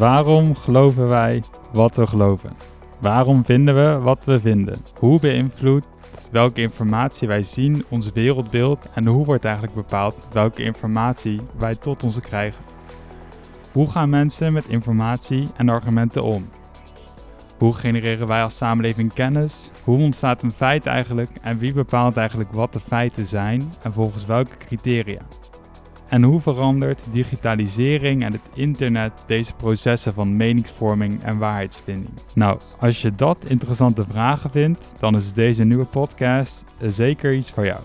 Waarom geloven wij wat we geloven? Waarom vinden we wat we vinden? Hoe beïnvloedt welke informatie wij zien ons wereldbeeld en hoe wordt eigenlijk bepaald welke informatie wij tot ons krijgen? Hoe gaan mensen met informatie en argumenten om? Hoe genereren wij als samenleving kennis? Hoe ontstaat een feit eigenlijk en wie bepaalt eigenlijk wat de feiten zijn en volgens welke criteria? En hoe verandert digitalisering en het internet deze processen van meningsvorming en waarheidsvinding? Nou, als je dat interessante vragen vindt, dan is deze nieuwe podcast zeker iets voor jou.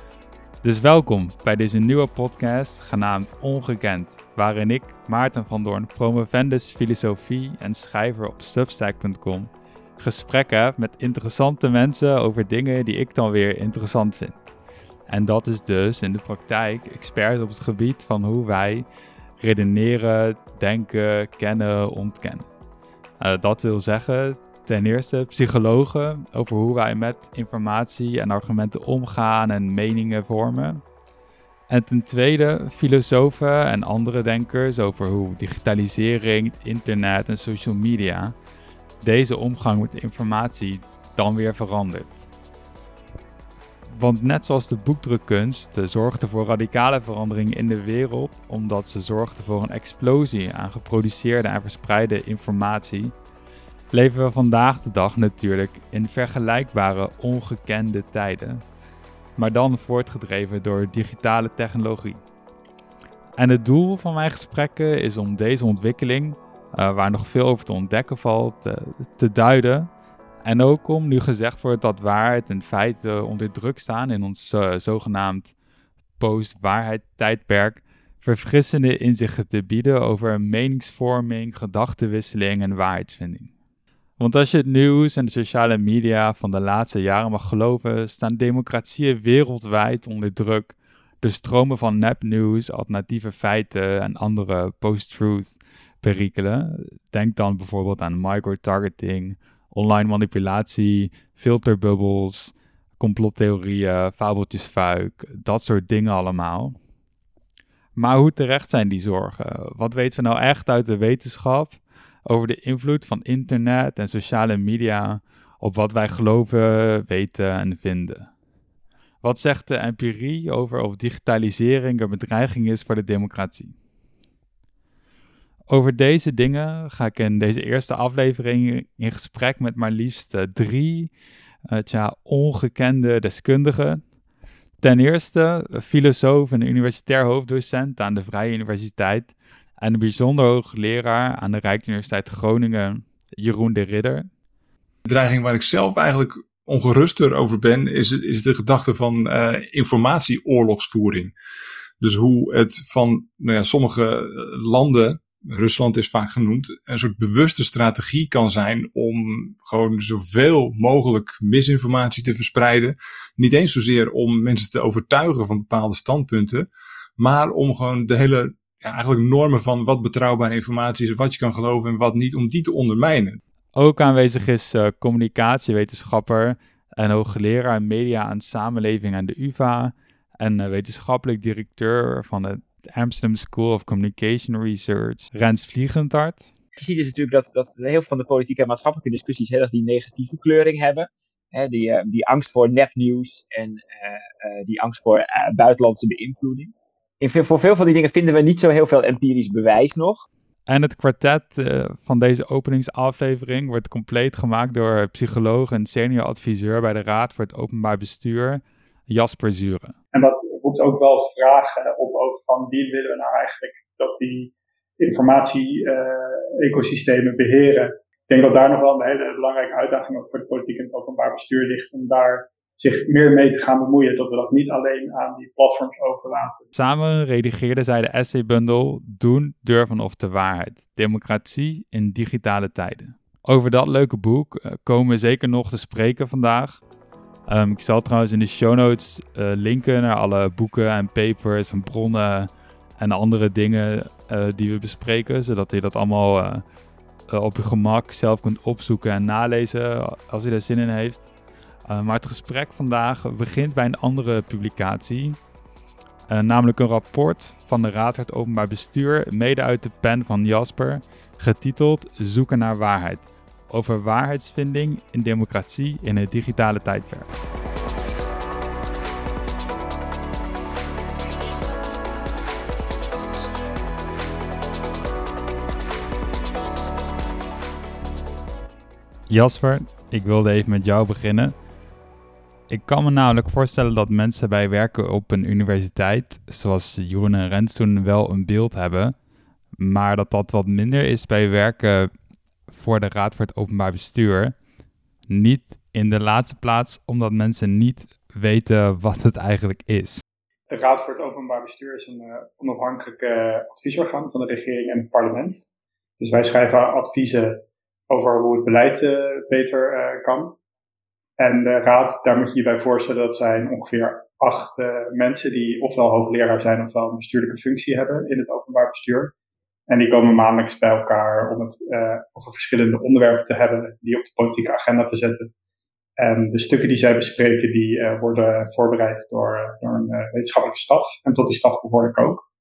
Dus welkom bij deze nieuwe podcast genaamd Ongekend, waarin ik, Maarten van Doorn, promovendus filosofie en schrijver op substack.com, gesprekken heb met interessante mensen over dingen die ik dan weer interessant vind. En dat is dus in de praktijk expert op het gebied van hoe wij redeneren, denken, kennen, ontkennen. Uh, dat wil zeggen, ten eerste psychologen over hoe wij met informatie en argumenten omgaan en meningen vormen. En ten tweede filosofen en andere denkers over hoe digitalisering, internet en social media deze omgang met informatie dan weer verandert. Want net zoals de boekdrukkunst zorgde voor radicale veranderingen in de wereld, omdat ze zorgde voor een explosie aan geproduceerde en verspreide informatie, leven we vandaag de dag natuurlijk in vergelijkbare ongekende tijden, maar dan voortgedreven door digitale technologie. En het doel van mijn gesprekken is om deze ontwikkeling, uh, waar nog veel over te ontdekken valt, uh, te duiden en ook om nu gezegd wordt dat waarheid en feiten onder druk staan in ons uh, zogenaamd post-waarheid tijdperk, verfrissende inzichten te bieden over meningsvorming, gedachtenwisseling en waarheidsvinding. Want als je het nieuws en de sociale media van de laatste jaren mag geloven, staan democratieën wereldwijd onder druk door stromen van nepnieuws, alternatieve feiten en andere post-truth perikelen. Denk dan bijvoorbeeld aan microtargeting, online manipulatie, filterbubbels, complottheorieën, fabeltjesfuik, dat soort dingen allemaal. Maar hoe terecht zijn die zorgen? Wat weten we nou echt uit de wetenschap over de invloed van internet en sociale media op wat wij geloven, weten en vinden? Wat zegt de empirie over of digitalisering een bedreiging is voor de democratie? Over deze dingen ga ik in deze eerste aflevering in gesprek met maar liefst eh, drie tja, ongekende deskundigen. Ten eerste filosoof en universitair hoofddocent aan de Vrije Universiteit en een bijzonder hoogleraar aan de Rijksuniversiteit Groningen, Jeroen de Ridder. De dreiging waar ik zelf eigenlijk ongeruster over ben, is, is de gedachte van uh, informatieoorlogsvoering. Dus hoe het van nou ja, sommige landen Rusland is vaak genoemd, een soort bewuste strategie kan zijn om gewoon zoveel mogelijk misinformatie te verspreiden. Niet eens zozeer om mensen te overtuigen van bepaalde standpunten, maar om gewoon de hele ja, eigenlijk normen van wat betrouwbare informatie is, wat je kan geloven en wat niet, om die te ondermijnen. Ook aanwezig is uh, communicatiewetenschapper en hoogleraar media en samenleving aan de UvA en uh, wetenschappelijk directeur van het Amsterdam School of Communication Research, Rens Vliegentart. Je ziet dus natuurlijk dat, dat heel veel van de politieke en maatschappelijke discussies heel erg die negatieve kleuring hebben. Hè, die, uh, die angst voor nepnieuws en uh, uh, die angst voor buitenlandse beïnvloeding. In veel, voor veel van die dingen vinden we niet zo heel veel empirisch bewijs nog. En het kwartet van deze openingsaflevering wordt compleet gemaakt door psycholoog en senior adviseur bij de Raad voor het Openbaar Bestuur, Jasper Zuren. En dat roept ook wel vragen op over van wie willen we nou eigenlijk dat die informatie-ecosystemen beheren. Ik denk dat daar nog wel een hele belangrijke uitdaging ook voor de politiek en het openbaar bestuur ligt om daar zich meer mee te gaan bemoeien. Dat we dat niet alleen aan die platforms overlaten. Samen redigeerden zij de essaybundel Doen, Durven of de Waarheid. Democratie in digitale tijden. Over dat leuke boek uh, komen we zeker nog te spreken vandaag. Um, ik zal trouwens in de show notes uh, linken naar alle boeken en papers en bronnen en andere dingen uh, die we bespreken, zodat je dat allemaal uh, op je gemak zelf kunt opzoeken en nalezen als je daar zin in heeft. maar het gesprek vandaag begint bij een andere publicatie, namelijk een rapport van de Raad voor het Openbaar Bestuur, mede uit de pen van Jasper, getiteld Zoeken naar waarheid. Over waarheidsvinding in democratie in het digitale tijdperk. Jasper, ik wilde even met jou beginnen. Ik kan me namelijk voorstellen dat mensen bij werken op een universiteit, zoals Jeroen en Rens toen, wel een beeld hebben, maar dat dat wat minder is bij werken voor de Raad voor het Openbaar Bestuur. Niet in de laatste plaats omdat mensen niet weten wat het eigenlijk is. De Raad voor het Openbaar Bestuur is een uh, onafhankelijk uh, adviesorgaan van de regering en het parlement. Dus wij schrijven adviezen over hoe het beleid uh, beter kan. En de raad, daar moet je je bij voorstellen, dat zijn ongeveer acht mensen die ofwel hoogleraar zijn ofwel een bestuurlijke functie hebben in het openbaar bestuur. En die komen maandelijks bij elkaar om het uh, over verschillende onderwerpen te hebben, die op de politieke agenda te zetten. En de stukken die zij bespreken, die uh, worden voorbereid door, door een wetenschappelijke staf. En tot die staf behoor ik ook.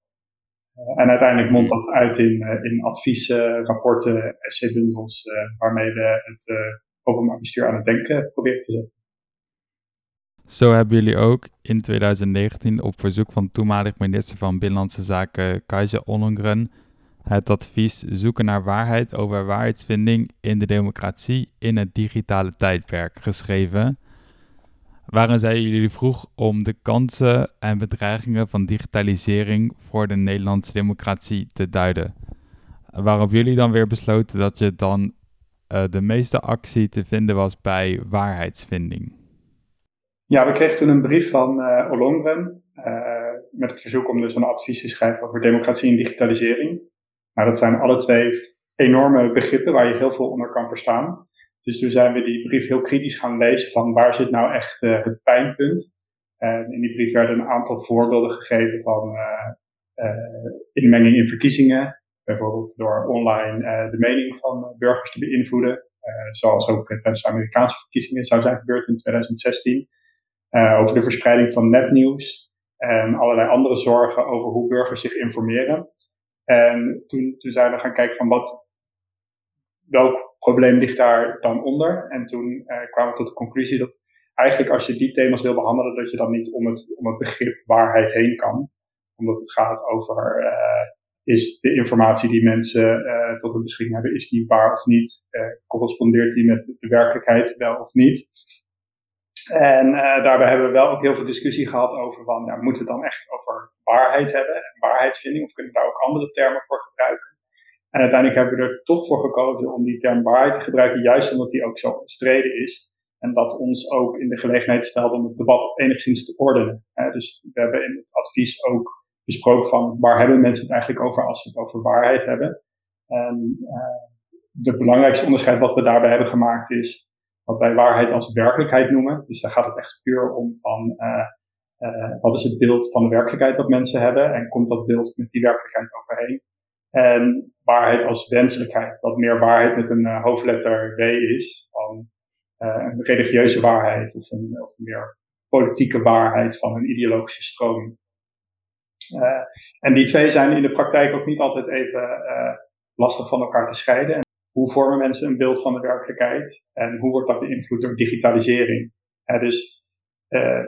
en uiteindelijk mondt dat uit in, in adviezen, rapporten, essaybundels, waarmee we het openbaar bestuur aan het denken proberen te zetten. Zo hebben jullie ook in 2019 op verzoek van toenmalig minister van Binnenlandse Zaken Kajsa Ollongren het advies zoeken naar waarheid over waarheidsvinding in de democratie in het digitale tijdperk geschreven, waarin zij jullie vroeg om de kansen en bedreigingen van digitalisering voor de Nederlandse democratie te duiden. Waarop jullie dan weer besloten dat je dan uh, de meeste actie te vinden was bij waarheidsvinding? Ja, we kregen toen een brief van uh, Ollongren uh, met het verzoek om dus een advies te schrijven over democratie en digitalisering. Nou, dat zijn alle twee enorme begrippen waar je heel veel onder kan verstaan. Dus toen zijn we die brief heel kritisch gaan lezen van waar zit nou echt het pijnpunt. En in die brief werden een aantal voorbeelden gegeven van inmenging in verkiezingen, bijvoorbeeld door online de mening van eh, burgers te beïnvloeden, zoals ook tijdens de Amerikaanse verkiezingen zou zijn gebeurd in 2016, over de verspreiding van nepnieuws en allerlei andere zorgen over hoe burgers zich informeren. En toen, toen zijn we gaan kijken van wat, welk probleem ligt daar dan onder. En toen kwamen we tot de conclusie dat eigenlijk als je die thema's wil behandelen, dat je dan niet om het, om het begrip waarheid heen kan. Omdat het gaat over is de informatie die mensen uh, tot hun beschikking hebben, is die waar of niet? Uh, correspondeert die met de werkelijkheid wel of niet? En uh, daarbij hebben we wel ook heel veel discussie gehad over van, ja, moeten we het dan echt over waarheid hebben, waarheidsvinding, of kunnen we daar ook andere termen voor gebruiken? En uiteindelijk hebben we er toch voor gekozen om die term waarheid te gebruiken, juist omdat die ook zo omstreden is. En dat ons ook in de gelegenheid stelt om het debat enigszins te ordenen. dus we hebben in het advies ook besproken van waar hebben mensen het eigenlijk over als ze het over waarheid hebben. En uh, de belangrijkste onderscheid wat we daarbij hebben gemaakt is wat wij waarheid als werkelijkheid noemen. Dus daar gaat het echt puur om van uh, uh, wat is het beeld van de werkelijkheid dat mensen hebben en komt dat beeld met die werkelijkheid overheen. En waarheid als wenselijkheid, wat meer waarheid met een hoofdletter W is, van een religieuze waarheid of een, of meer politieke waarheid van een ideologische stroming. Uh, en die twee zijn in de praktijk ook niet altijd even uh, lastig van elkaar te scheiden. Hoe vormen mensen een beeld van de werkelijkheid en hoe wordt dat beïnvloed door digitalisering? Dus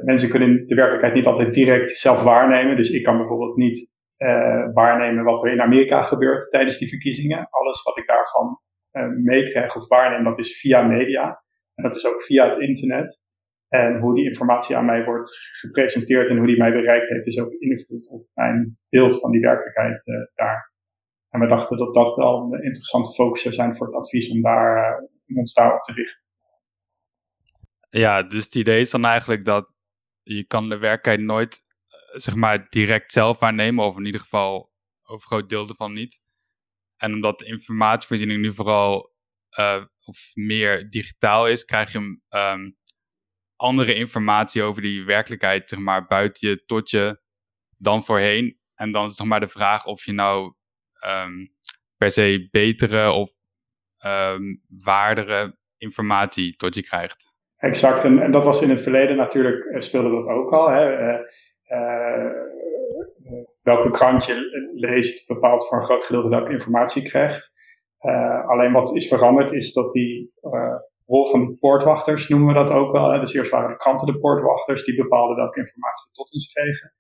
mensen kunnen de werkelijkheid niet altijd direct zelf waarnemen. Dus ik kan bijvoorbeeld niet waarnemen wat er in Amerika gebeurt tijdens die verkiezingen. Alles wat ik daarvan meekrijg of waarneem, dat is via media. En dat is ook via het internet. En hoe die informatie aan mij wordt gepresenteerd en hoe die mij bereikt heeft, is ook invloed op mijn beeld van die werkelijkheid daar. En we dachten dat dat wel een interessante focus zou zijn voor het advies om, daar, uh, om ons daarop te richten. Ja, dus het idee is dan eigenlijk dat je kan de werkelijkheid nooit uh, zeg maar direct zelf waarnemen, of in ieder geval over groot deel ervan niet. En omdat de informatievoorziening nu vooral of meer digitaal is, krijg je um, andere informatie over die werkelijkheid, zeg maar, buiten je tot je dan voorheen. En dan is nog maar de vraag of je nou um, per se betere of um, waardere informatie tot je krijgt. Exact, en, dat was in het verleden natuurlijk, eh, speelde dat ook al. Hè. Uh, welke krant je leest bepaalt voor een groot gedeelte welke informatie je krijgt. alleen wat is veranderd is dat die rol van de poortwachters noemen we dat ook wel. Hè? Dus eerst waren de kranten de poortwachters die bepaalden welke informatie tot ons kregen.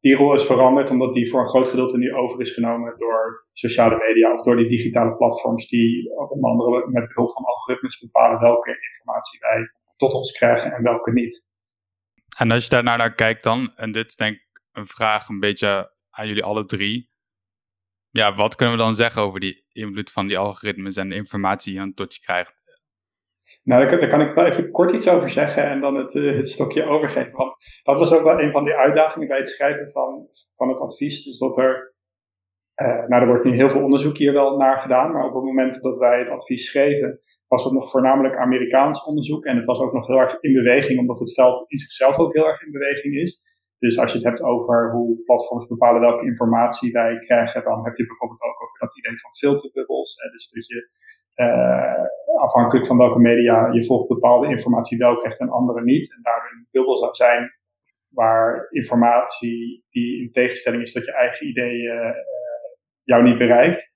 Die rol is veranderd omdat die voor een groot gedeelte nu over is genomen door sociale media of door die digitale platforms die onder andere met behulp van algoritmes bepalen welke informatie wij tot ons krijgen en welke niet. En als je daar nou naar kijkt dan, en dit is denk ik een vraag een beetje aan jullie alle drie. Ja, wat kunnen we dan zeggen over die invloed van die algoritmes en de informatie die je tot je krijgt? Nou, daar, kan ik wel even kort iets over zeggen en dan het, uh, het stokje overgeven. Want dat was ook wel een van die uitdagingen bij het schrijven van, van het advies. Dus dat er, uh, nou, er wordt nu heel veel onderzoek hier wel naar gedaan, maar op het moment dat wij het advies schreven, was het nog voornamelijk Amerikaans onderzoek. En het was ook nog heel erg in beweging, omdat het veld in zichzelf ook heel erg in beweging is. Dus als je het hebt over hoe platforms bepalen welke informatie wij krijgen, dan heb je bijvoorbeeld ook over dat idee van filterbubbels. Dus dat je uh, afhankelijk van welke media je volgt bepaalde informatie wel krijgt en andere niet. En daardoor een bubbel zou zijn waar informatie die in tegenstelling is tot je eigen ideeën uh, jou niet bereikt.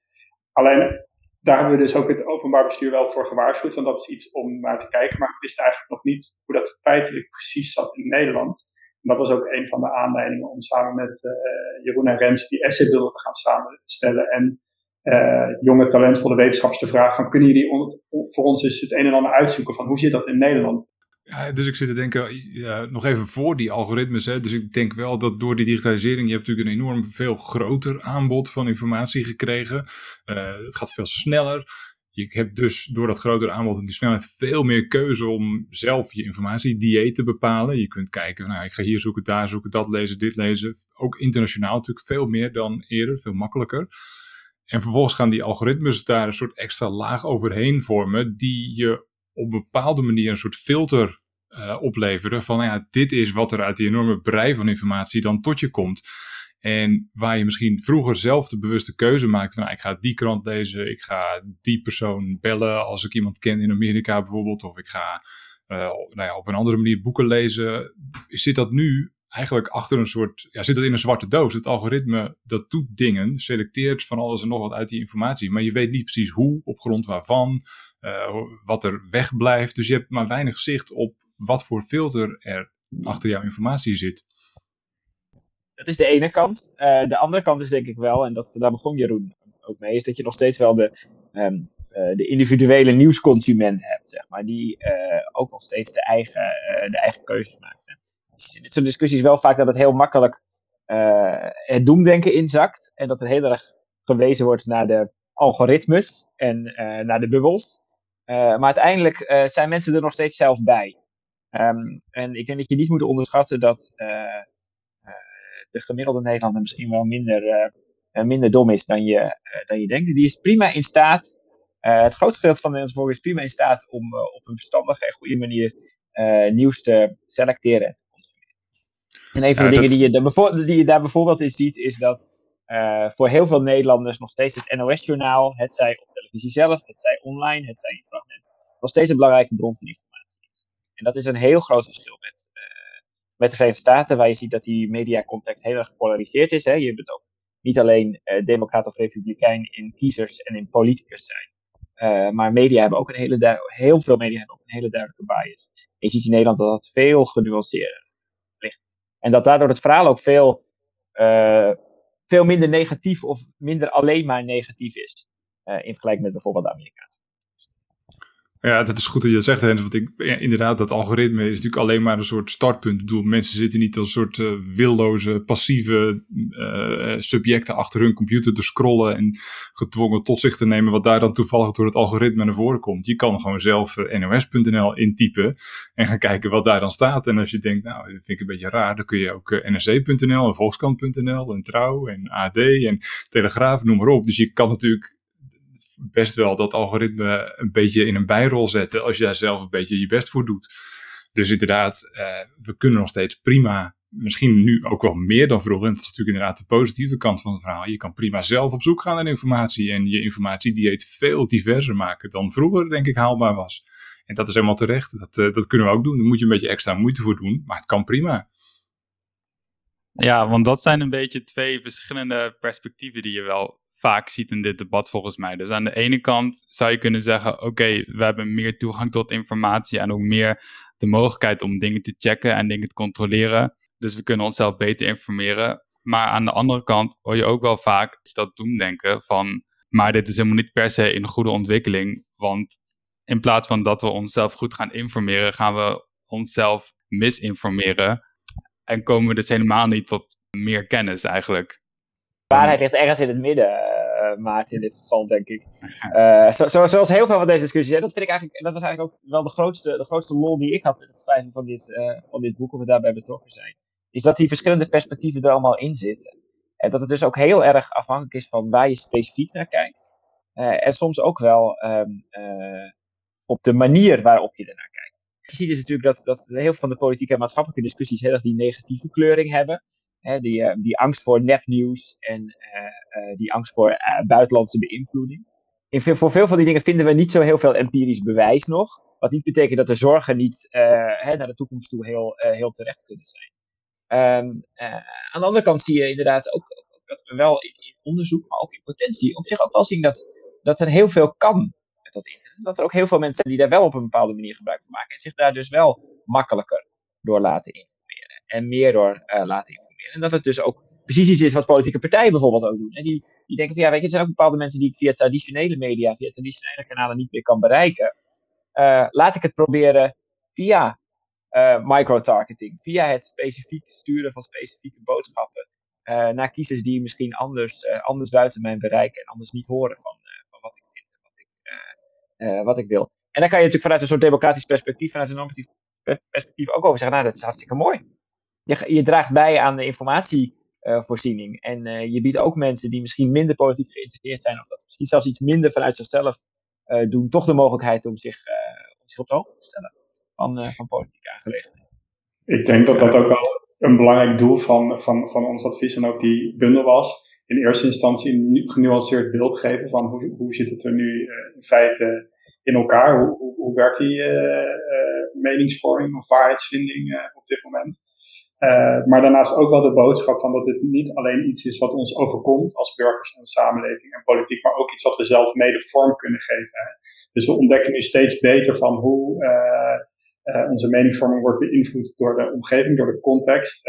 Alleen daar hebben we dus ook het openbaar bestuur wel voor gewaarschuwd, want dat is iets om naar te kijken. Maar we wisten eigenlijk nog niet hoe dat feitelijk precies zat in Nederland. Dat was ook een van de aanleidingen om samen met uh, Jeroen en Rens die essaybubbel te gaan samenstellen. En uh, jonge talentvolle wetenschappers de vraag van kunnen jullie voor ons eens het een en ander uitzoeken van hoe zit dat in Nederland? Ja, dus ik zit te denken, nog even voor die algoritmes. Hè, dus ik denk wel dat door die digitalisering, je hebt natuurlijk een enorm veel groter aanbod van informatie gekregen. Uh, het gaat veel sneller. Je hebt dus door dat grotere aanbod en die snelheid veel meer keuze om zelf je informatie-dieet te bepalen. Je kunt kijken, nou, ik ga hier zoeken, daar zoeken, dat lezen, dit lezen. Ook internationaal natuurlijk veel meer dan eerder, veel makkelijker. En vervolgens gaan die algoritmes daar een soort extra laag overheen vormen, die je op een bepaalde manier een soort filter uh, opleveren van ja, dit is wat er uit die enorme brei van informatie dan tot je komt. En waar je misschien vroeger zelf de bewuste keuze maakte van nou, ik ga die krant lezen, ik ga die persoon bellen als ik iemand ken in Amerika bijvoorbeeld, of ik ga uh, nou ja, op een andere manier boeken lezen, zit dat nu eigenlijk achter een soort, ja, zit het in een zwarte doos. Het algoritme dat doet dingen, selecteert van alles en nog wat uit die informatie, maar je weet niet precies hoe, op grond waarvan, uh, wat er wegblijft. Dus je hebt maar weinig zicht op wat voor filter er achter jouw informatie zit. Dat is de ene kant. Uh, de andere kant is denk ik wel, en dat, daar begon Jeroen ook mee, is dat je nog steeds wel de, um, uh, de individuele nieuwsconsument hebt, zeg maar, die ook nog steeds de eigen, de eigen keuzes maakt in dit soort discussies wel vaak dat het heel makkelijk het doemdenken inzakt. En dat er heel erg gewezen wordt naar de algoritmes en naar de bubbels. Maar uiteindelijk zijn mensen er nog steeds zelf bij. Um, en ik denk dat je niet moet onderschatten dat de gemiddelde Nederlander misschien wel minder, minder dom is dan je, dan je denkt. Die is prima in staat, het grootste gedeelte van de Nederlandse volk is prima in staat om op een verstandige en goede manier nieuws te selecteren en een van de dingen die, je die je daar bijvoorbeeld in ziet, is dat uh, voor heel veel Nederlanders nog steeds het NOS-journaal, het zij op televisie zelf, het zij online, het zij in fragmenten, nog steeds een belangrijke bron van informatie is. En dat is een heel groot verschil met, met de Verenigde Staten, waar je ziet dat die mediacontext heel erg gepolariseerd is. Hè. Je bent ook niet alleen uh, democrat of republikein in kiezers en in politicus zijn. maar media hebben ook een hele heel veel media hebben ook een hele duidelijke bias. En je ziet in Nederland dat dat veel genuanceerder en dat daardoor het verhaal ook veel, uh, veel minder negatief of minder alleen maar negatief is. In vergelijking met bijvoorbeeld de Amerikaanse. Ja, dat is goed dat je dat zegt, Hens. Want ik, inderdaad, dat algoritme is natuurlijk alleen maar een soort startpunt. Ik bedoel, mensen zitten niet als een soort uh, willoze, passieve uh, subjecten achter hun computer te scrollen en gedwongen tot zich te nemen wat daar dan toevallig door het algoritme naar voren komt. Je kan gewoon zelf uh, nos.nl intypen en gaan kijken wat daar dan staat. En als je denkt, nou, dat vind ik een beetje raar, dan kun je ook nsc.nl en volkskrant.nl en Trouw en AD en Telegraaf, noem maar op. Dus je kan natuurlijk best wel dat algoritme een beetje in een bijrol zetten als je daar zelf een beetje je best voor doet. Dus inderdaad, uh, we kunnen nog steeds prima, misschien nu ook wel meer dan vroeger. En dat is natuurlijk inderdaad de positieve kant van het verhaal. Je kan prima zelf op zoek gaan naar informatie en je informatiedieet veel diverser maken dan vroeger, denk ik, haalbaar was. En dat is helemaal terecht. Dat, uh, dat kunnen we ook doen. Daar moet je een beetje extra moeite voor doen, maar het kan prima. Ja, want dat zijn een beetje twee verschillende perspectieven die je wel vaak ziet in dit debat volgens mij. Dus aan de ene kant zou je kunnen zeggen, oké, we hebben meer toegang tot informatie en ook meer de mogelijkheid om dingen te checken en dingen te controleren. Dus we kunnen onszelf beter informeren. Maar aan de andere kant hoor je ook wel vaak dat doen denken van, maar dit is helemaal niet per se een goede ontwikkeling. Want in plaats van dat we onszelf goed gaan informeren, gaan we onszelf misinformeren. En komen we dus helemaal niet tot meer kennis eigenlijk. Waarheid ligt ergens in het midden, Maarten, in dit geval, denk ik. Uh, zo, zo, zoals heel veel van deze discussies. dat, vind ik eigenlijk, dat was eigenlijk ook wel de grootste, de grootste lol die ik had met het schrijven van dit, uh, van dit boek, of we daarbij betrokken zijn. Is dat die verschillende perspectieven er allemaal in zitten. En dat het dus ook heel erg afhankelijk is van waar je specifiek naar kijkt. en soms ook wel um, op de manier waarop je ernaar kijkt. Je ziet dus natuurlijk dat, dat heel veel van de politieke en maatschappelijke discussies heel erg die negatieve kleuring hebben. Die, uh, die angst voor nepnieuws en uh, uh, die angst voor buitenlandse beïnvloeding. Voor veel van die dingen vinden we niet zo heel veel empirisch bewijs nog. Wat niet betekent dat de zorgen niet hè, naar de toekomst toe heel, heel terecht kunnen zijn. Um, aan de andere kant zie je inderdaad ook, dat we wel in, onderzoek, maar ook in potentie, op zich ook wel zien dat, dat er heel veel kan met dat internet dat er ook heel veel mensen zijn die daar wel op een bepaalde manier gebruik van maken. En zich daar dus wel makkelijker door laten informeren. En meer door laten informeren. En dat het dus ook precies iets is wat politieke partijen bijvoorbeeld ook doen. En die, die denken van ja, weet je, er zijn ook bepaalde mensen die ik via traditionele media, via traditionele kanalen niet meer kan bereiken. Uh, laat ik het proberen via uh, microtargeting, via het specifiek sturen van specifieke boodschappen naar kiezers die misschien anders, anders buiten mijn bereik en anders niet horen van, uh, wat ik wil. En dan kan je natuurlijk vanuit een soort democratisch perspectief, vanuit een normatief perspectief ook over zeggen, nou dat is hartstikke mooi. Je, je draagt bij aan de informatievoorziening. en uh, je biedt ook mensen die misschien minder politiek geïnteresseerd zijn, of dat misschien zelfs iets minder vanuit zichzelf uh, doen, toch de mogelijkheid om zich, om zich op de hoogte te stellen van, van politieke aangelegenheden. Ik denk dat dat ook wel een belangrijk doel van, van, van ons advies en ook die bundel was. In eerste instantie een genuanceerd beeld geven van hoe, hoe zit het er nu in feite in elkaar? Hoe, hoe, werkt die meningsvorming of waarheidsvinding op dit moment? Maar daarnaast ook wel de boodschap van dat dit niet alleen iets is wat ons overkomt als burgers en samenleving en politiek, maar ook iets wat we zelf mede vorm kunnen geven. Dus we ontdekken nu steeds beter van hoe onze meningsvorming wordt beïnvloed door de omgeving, door de context.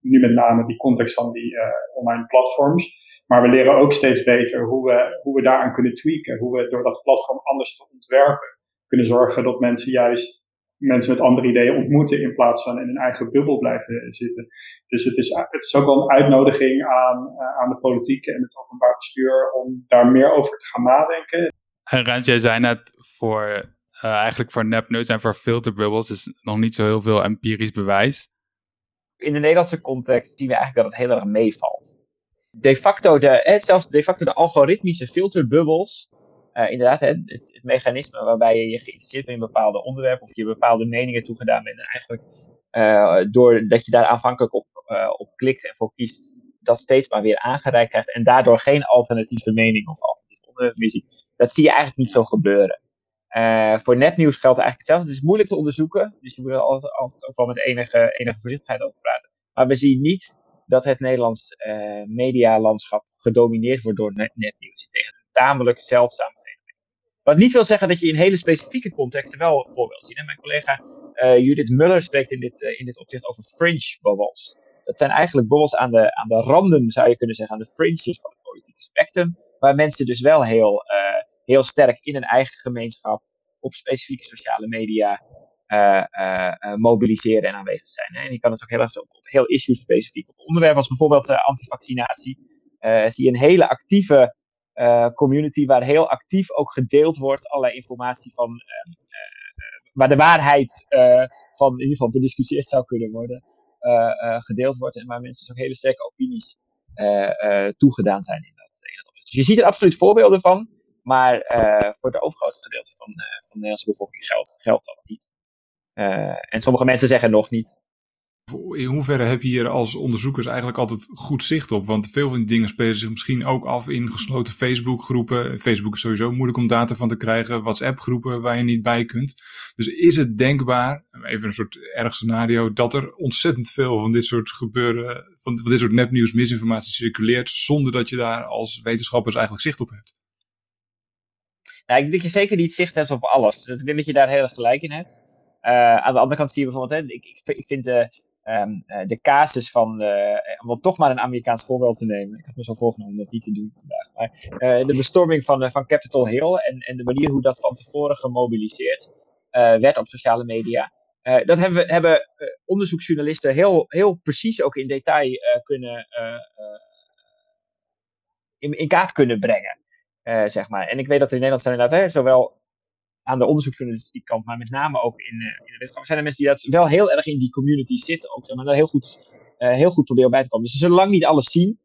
nu met name die context van die online platforms. Maar we leren ook steeds beter hoe we, hoe we daaraan kunnen tweaken. Hoe we door dat platform anders te ontwerpen kunnen zorgen dat mensen juist mensen met andere ideeën ontmoeten in plaats van in hun eigen bubbel blijven zitten. Dus het is, het is ook wel een uitnodiging aan, uh, aan de politiek en het openbaar bestuur om daar meer over te gaan nadenken. En Rens, jij zei net voor, uh, eigenlijk voor nepneus en voor filterbubbels is nog niet zo heel veel empirisch bewijs. In de Nederlandse context zien we eigenlijk dat het heel erg meevalt de facto de, eh, zelfs de facto de algoritmische filterbubbels, uh, inderdaad, hè, het, het, mechanisme waarbij je je geïnteresseerd bent in bepaalde onderwerpen of je bepaalde meningen toegedaan bent en eigenlijk uh, doordat je daar aanvankelijk op, uh, op klikt en voor kiest, dat steeds maar weer aangereikt krijgt en daardoor geen alternatieve mening of alternatieve onderwerp meer ziet. Dat zie je eigenlijk niet zo gebeuren. Voor netnieuws geldt eigenlijk hetzelfde. Het is moeilijk te onderzoeken, dus je moet er altijd, altijd ook wel met enige, enige voorzichtigheid over praten. Maar we zien niet dat het Nederlands medialandschap gedomineerd wordt door netnieuws. Tegen een tamelijk zeldzaam. Wat niet wil zeggen dat je in hele specifieke contexten wel voorbeelden ziet. Mijn collega uh, Judith Muller spreekt in dit, uh, in dit opzicht over fringe bubbels. Dat zijn eigenlijk bubbels aan de, aan de randen, zou je kunnen zeggen, aan de fringes van het politieke spectrum. Waar mensen dus wel heel, heel sterk in een eigen gemeenschap op specifieke sociale media mobiliseren en aanwezig zijn. En je kan het ook heel erg op, heel issue specifiek. Op onderwerpen als bijvoorbeeld antivaccinatie zie je een hele actieve community waar heel actief ook gedeeld wordt allerlei informatie van waar de waarheid van in ieder geval bediscussieerd zou kunnen worden gedeeld wordt en waar mensen dus ook hele sterke opinies toegedaan zijn in dat, in dat opzicht. Dus je ziet er absoluut voorbeelden van, maar voor het overgrote gedeelte van, van de Nederlandse bevolking geldt, geldt dat niet. En sommige mensen zeggen nog niet. In hoeverre heb je hier als onderzoekers eigenlijk altijd goed zicht op? Want veel van die dingen spelen zich misschien ook af in gesloten Facebook-groepen. Facebook is sowieso moeilijk om data van te krijgen. WhatsApp-groepen waar je niet bij kunt. Dus is het denkbaar, even een soort erg scenario, dat er ontzettend veel van dit soort gebeuren, van, dit soort nepnieuws, misinformatie circuleert, zonder dat je daar als wetenschappers eigenlijk zicht op hebt? Nou, ik denk dat je zeker niet zicht hebt op alles. Dus ik denk dat je daar heel erg gelijk in hebt. Uh, aan de andere kant zie je bijvoorbeeld, ik, ik, vind de, um, de casus van, uh, om toch maar een Amerikaans voorbeeld te nemen. Ik heb me zo voorgenomen om dat niet te doen vandaag. Maar uh, de bestorming van, van Capitol Hill en, en de manier hoe dat van tevoren gemobiliseerd werd op sociale media. dat hebben, we, hebben onderzoeksjournalisten heel, heel precies ook in detail kunnen, in, in kaart kunnen brengen. zeg maar. En ik weet dat in Nederland zijn inderdaad hè, zowel aan de onderzoeksjournalistiek kant, maar met name ook in, uh, in de wetenschap, zijn er mensen die dat wel heel erg in die community zitten, ook, maar daar heel goed, uh, heel goed proberen bij te komen. Dus ze zullen lang niet alles zien,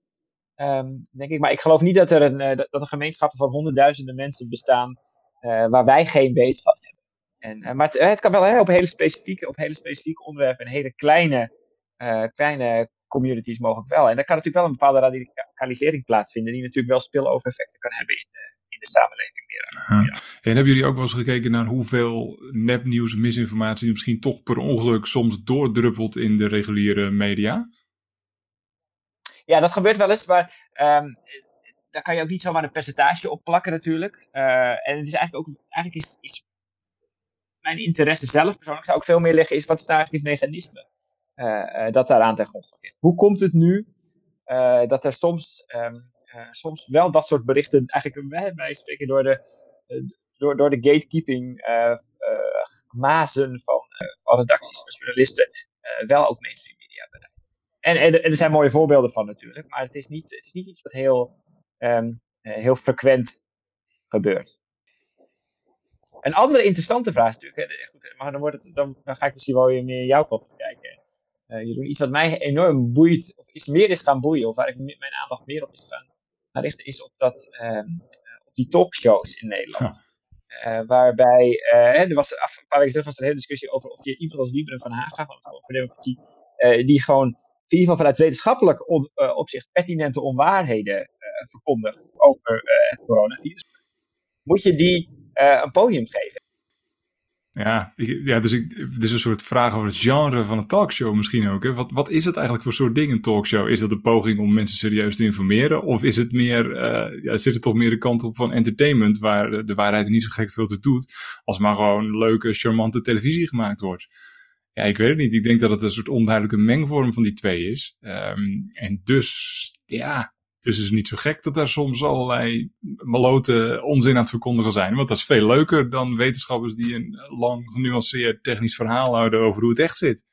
um, denk ik, maar ik geloof niet dat er, een, uh, dat er gemeenschappen van honderdduizenden mensen bestaan waar wij geen weet van hebben. En, maar het, kan wel hè, op hele specifieke, op hele specifieke onderwerpen en hele kleine, kleine communities mogelijk wel. En daar kan natuurlijk wel een bepaalde radicalisering plaatsvinden, die natuurlijk wel spillover effecten kan hebben in in de samenleving. Ja. En hebben jullie ook wel eens gekeken naar hoeveel nepnieuws en misinformatie misschien toch per ongeluk soms doordruppelt in de reguliere media? Ja, dat gebeurt wel eens, maar um, daar kan je ook niet zomaar een percentage op plakken natuurlijk. Uh, en het is eigenlijk ook, eigenlijk is, is mijn interesse zelf persoonlijk zou ook veel meer liggen, is wat is nou eigenlijk het mechanisme uh, uh, dat daaraan ten grondslag ligt. Hoe komt het nu dat er soms um, uh, soms wel dat soort berichten eigenlijk wij spreken door de, uh, door, door de gatekeeping uh, mazen van, van redacties van journalisten wel ook mainstream media bereiken. En, er zijn mooie voorbeelden van natuurlijk, maar het is niet, het is niet iets dat heel, um, heel frequent gebeurt. Een andere interessante vraag natuurlijk, hè, maar dan, wordt het, dan, dan ga ik misschien wel weer meer jouw kant kijken. Uh, Jeroen, iets wat mij enorm boeit, of iets meer is gaan boeien, of waar ik mijn aandacht meer op is gaan richten, is op, dat, uh, op die talkshows in Nederland. Uh, waarbij, uh, er was af, een paar weken terug was er een hele discussie over of je iemand als Wieberen van Haga van Forum voor Democratie, die gewoon in ieder geval vanuit wetenschappelijk on, opzicht pertinente onwaarheden verkondigt over het coronavirus. Moet je die een podium geven? Ja, ja dus ik, dit is een soort vraag over het genre van een talkshow misschien ook. Hè? Wat, wat is het eigenlijk voor soort ding, een talkshow? Is dat een poging om mensen serieus te informeren? Of is het meer, uh, ja, zit het toch meer de kant op van entertainment, waar de waarheid niet zo gek veel te doet, als maar gewoon leuke, charmante televisie gemaakt wordt? Ja, ik weet het niet. Ik denk dat het een soort onduidelijke mengvorm van die twee is. Um, en dus, ja, dus het is niet zo gek dat er soms allerlei malote onzin aan het verkondigen zijn. Want dat is veel leuker dan wetenschappers die een lang genuanceerd technisch verhaal houden over hoe het echt zit.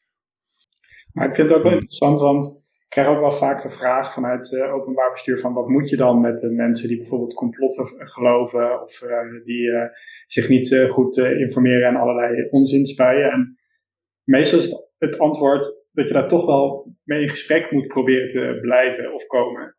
Maar ik vind het ook wel interessant, want ik krijg ook wel vaak de vraag vanuit uh, openbaar bestuur van wat moet je dan met de mensen die bijvoorbeeld complotten geloven of uh, die uh, zich niet goed informeren en allerlei onzin spuien. En meestal is het, het antwoord dat je daar toch wel mee in gesprek moet proberen te blijven of komen.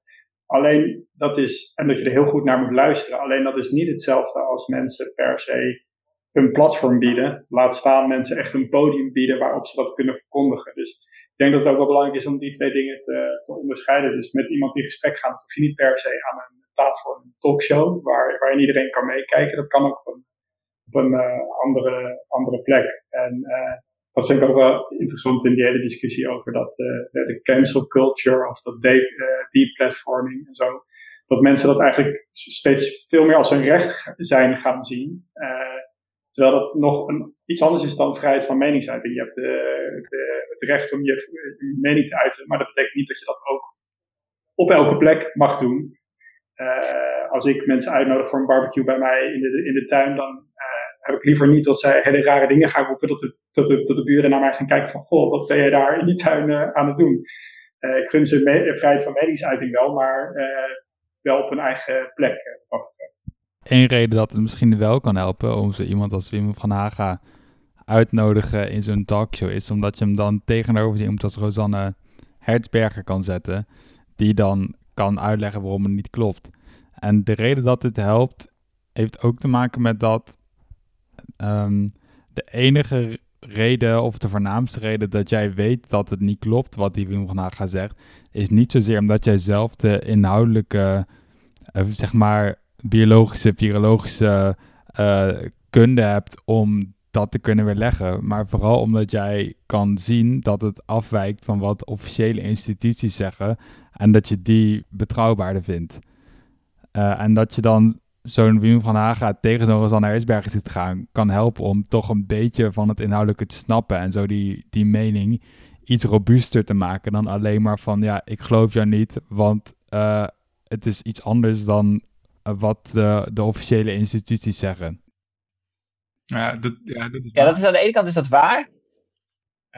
Alleen dat is, en dat je er heel goed naar moet luisteren, alleen dat is niet hetzelfde als mensen per se een platform bieden. Laat staan mensen echt een podium bieden waarop ze dat kunnen verkondigen. Dus ik denk dat het ook wel belangrijk is om die twee dingen te, te onderscheiden. Dus met iemand in gesprek gaan, hoef je niet per se aan een tafel een talkshow waar, waarin iedereen kan meekijken. Dat kan ook op een, op een uh, andere, andere plek. En uh, dat vind ik ook wel interessant in die hele discussie over dat, uh, de cancel culture of dat de, uh, deplatforming en zo. Dat mensen dat eigenlijk steeds veel meer als een recht zijn gaan zien. Uh, terwijl dat nog een, iets anders is dan vrijheid van meningsuiting. Je hebt het recht om je, je, mening te uiten, maar dat betekent niet dat je dat ook op elke plek mag doen. als ik mensen uitnodig voor een barbecue bij mij in de, in de tuin, dan heb ik liever niet dat zij hele rare dingen gaan roepen, dat de, dat de, dat de buren naar mij gaan kijken van, goh, wat ben jij daar in die tuin uh, aan het doen? Uh, ik gun ze me vrijheid van meningsuiting wel, maar wel op een eigen plek, wat. Eén reden dat het misschien wel kan helpen om zo iemand als Wim van Haga uitnodigen in zo'n talkshow is omdat je hem dan tegenover iemand als Rosanne Hertzberger kan zetten, die dan kan uitleggen waarom het niet klopt. En de reden dat dit helpt, heeft ook te maken met dat um, de enige reden of de voornaamste reden dat jij weet dat het niet klopt wat die Haga zegt, is niet zozeer omdat jij zelf de inhoudelijke, uh, zeg maar, biologische, virologische uh, kunde hebt om dat te kunnen weerleggen, maar vooral omdat jij kan zien dat het afwijkt van wat officiële instituties zeggen en dat je die betrouwbaarder vindt. Uh, en dat je dan zo'n Wim van Haga tegen zo'n Rosanne Hersberger zit gaan, kan helpen om toch een beetje van het inhoudelijke te snappen en zo die, die mening iets robuuster te maken dan alleen maar van ja, ik geloof jou niet, want uh, het is iets anders dan uh, wat de, de officiële instituties zeggen. Ja, dat, ja, dat is, ja, dat is aan de ene kant is dat waar.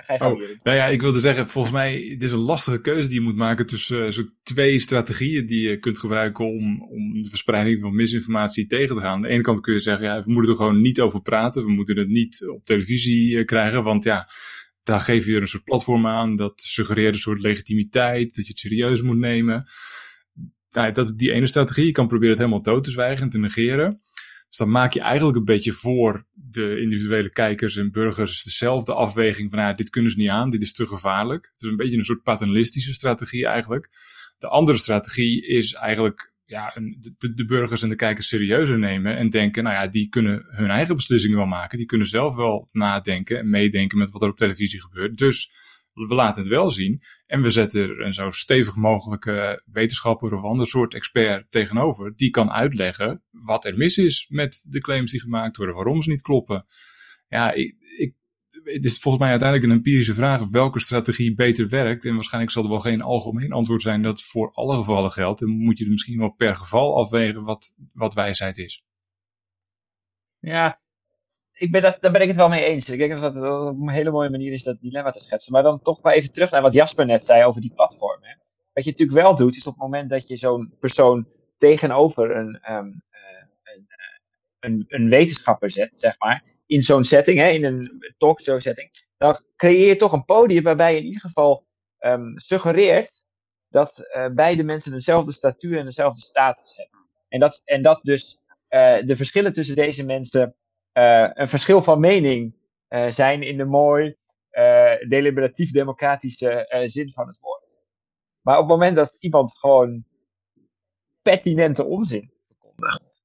Oh, nou ja, ik wilde zeggen, volgens mij het is een lastige keuze die je moet maken tussen uh, zo twee strategieën die je kunt gebruiken om, om de verspreiding van misinformatie tegen te gaan. Aan de ene kant kun je zeggen, ja, we moeten er gewoon niet over praten, we moeten het niet op televisie uh, krijgen, want ja, daar geef je er een soort platform aan, dat suggereert een soort legitimiteit, dat je het serieus moet nemen. Nou, dat die ene strategie, je kan proberen het helemaal dood te zwijgen en te negeren. Dus dan maak je eigenlijk een beetje voor de individuele kijkers en burgers dezelfde afweging van ja, dit kunnen ze niet aan, dit is te gevaarlijk. Het is een beetje een soort paternalistische strategie eigenlijk. De andere strategie is eigenlijk ja, de, de, burgers en de kijkers serieuzer nemen en denken, nou ja, die kunnen hun eigen beslissingen wel maken. Die kunnen zelf wel nadenken en meedenken met wat er op televisie gebeurt. Dus we laten het wel zien. En we zetten er een zo stevig mogelijke wetenschapper of ander soort expert tegenover. Die kan uitleggen wat er mis is met de claims die gemaakt worden. Waarom ze niet kloppen. Ja, ik, ik, het is volgens mij uiteindelijk een empirische vraag of welke strategie beter werkt. En waarschijnlijk zal er wel geen algemeen antwoord zijn dat voor alle gevallen geldt. En moet je er misschien wel per geval afwegen wat, wat wijsheid is. Ja, ik ben dat, daar ben ik het wel mee eens. Ik denk dat het een hele mooie manier is dat dilemma te schetsen. Maar dan toch maar even terug naar wat Jasper net zei over die platformen. Wat je natuurlijk wel doet, is op het moment dat je zo'n persoon tegenover een, um, een, een, een, wetenschapper zet, zeg maar, in zo'n setting, hè, in een talkshow setting, dan creëer je toch een podium waarbij je in ieder geval um, suggereert dat uh, beide mensen dezelfde statuur en dezelfde status hebben. En dat, en dat dus de verschillen tussen deze mensen een verschil van mening uh, zijn in de mooi uh, deliberatief-democratische zin van het woord. Maar op het moment dat iemand gewoon pertinente onzin verkondigt,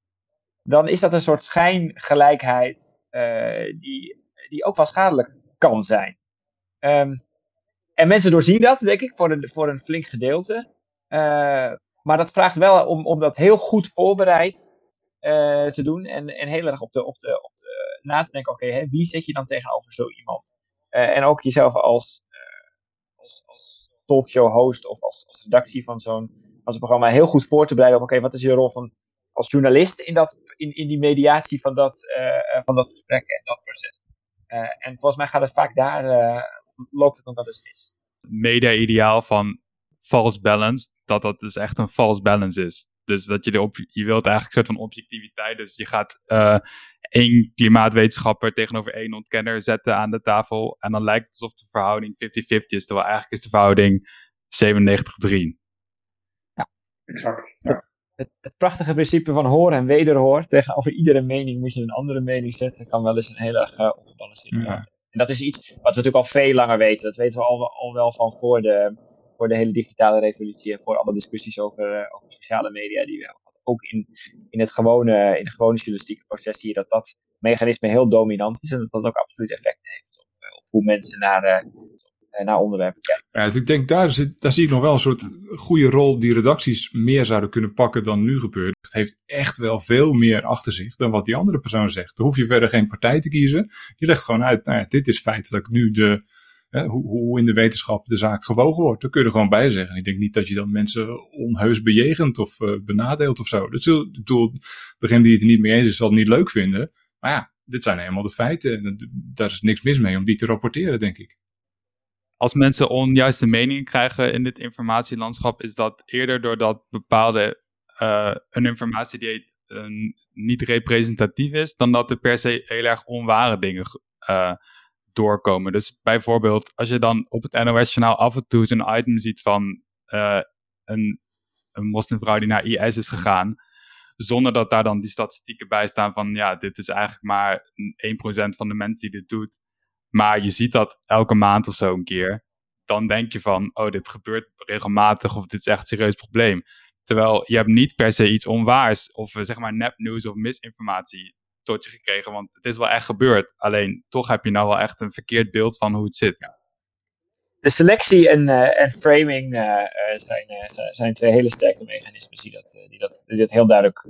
dan is dat een soort schijngelijkheid die, die ook wel schadelijk kan zijn. Um, en mensen doorzien dat, denk ik, voor een, voor een flink gedeelte. maar dat vraagt wel om, om dat heel goed voorbereid uh, te doen. En, en heel erg op de, op de, op de na te denken, oké, wie zet je dan tegenover zo iemand? Uh, en ook jezelf als, uh, als, als talkshow host of als, als redactie van zo'n als programma heel goed voor te bereiden op, oké, wat is je rol van als journalist in, dat, in, in die mediatie van dat, van dat gesprek en dat proces. en volgens mij gaat het vaak daar, loopt het nog wel eens mis. Media-ideaal van false balance, dat dat dus echt een false balance is. Dus dat je, de op, je wilt eigenlijk een soort van objectiviteit. Dus je gaat uh, één klimaatwetenschapper tegenover één ontkenner zetten aan de tafel. En dan lijkt het alsof de verhouding 50-50 is. Terwijl eigenlijk is de verhouding 97-3. Ja, exact. Ja. Het, het, prachtige principe van hoor en wederhoor. Tegenover iedere mening moet je een andere mening zetten. Kan wel eens een heel erg uh, ongebalanceerd ja. En dat is iets wat we natuurlijk al veel langer weten. Dat weten we al, al wel van voor de, voor de hele digitale revolutie en voor alle discussies over, uh, over sociale media die we hebben. Ook in, in, het gewone, in het gewone journalistieke proces zie je dat dat mechanisme heel dominant is en dat dat ook absoluut effect heeft op, uh, op hoe mensen naar, uh, naar onderwerpen kijken. Ja, dus ik denk daar, zit, daar zie ik nog wel een soort goede rol die redacties meer zouden kunnen pakken dan nu gebeurt. Het heeft echt wel veel meer achter zich dan wat die andere persoon zegt. Dan hoef je verder geen partij te kiezen. Je legt gewoon uit, nou ja, dit is feitelijk nu de hoe, hoe, in de wetenschap de zaak gewogen wordt. Daar kun je er gewoon bij zeggen. Ik denk niet dat je dan mensen onheus bejegent of uh, benadeelt of zo. Ik bedoel, degene die het er niet mee eens is, zal het niet leuk vinden. Maar ja, dit zijn helemaal de feiten. En daar is niks mis mee om die te rapporteren, denk ik. Als mensen onjuiste meningen krijgen in dit informatielandschap, is dat eerder doordat bepaalde uh, een informatie die uh, niet representatief is, dan dat er per se heel erg onware dingen uh, doorkomen. Dus bijvoorbeeld, als je dan op het NOS-journaal af en toe zo'n item ziet van uh, een, een moslimvrouw die naar IS is gegaan, zonder dat daar dan die statistieken bij staan van, ja, dit is eigenlijk maar 1% van de mensen die dit doet. maar je ziet dat elke maand of zo een keer, dan denk je van, oh, dit gebeurt regelmatig of dit is echt een serieus probleem. Terwijl je hebt niet per se iets onwaars of zeg maar nepnieuws of misinformatie tot je gekregen, want het is wel echt gebeurd. Alleen toch heb je nou wel echt een verkeerd beeld van hoe het zit. De selectie en, uh, en framing uh, zijn, zijn twee hele sterke mechanismen die dat, die dat, die dat heel duidelijk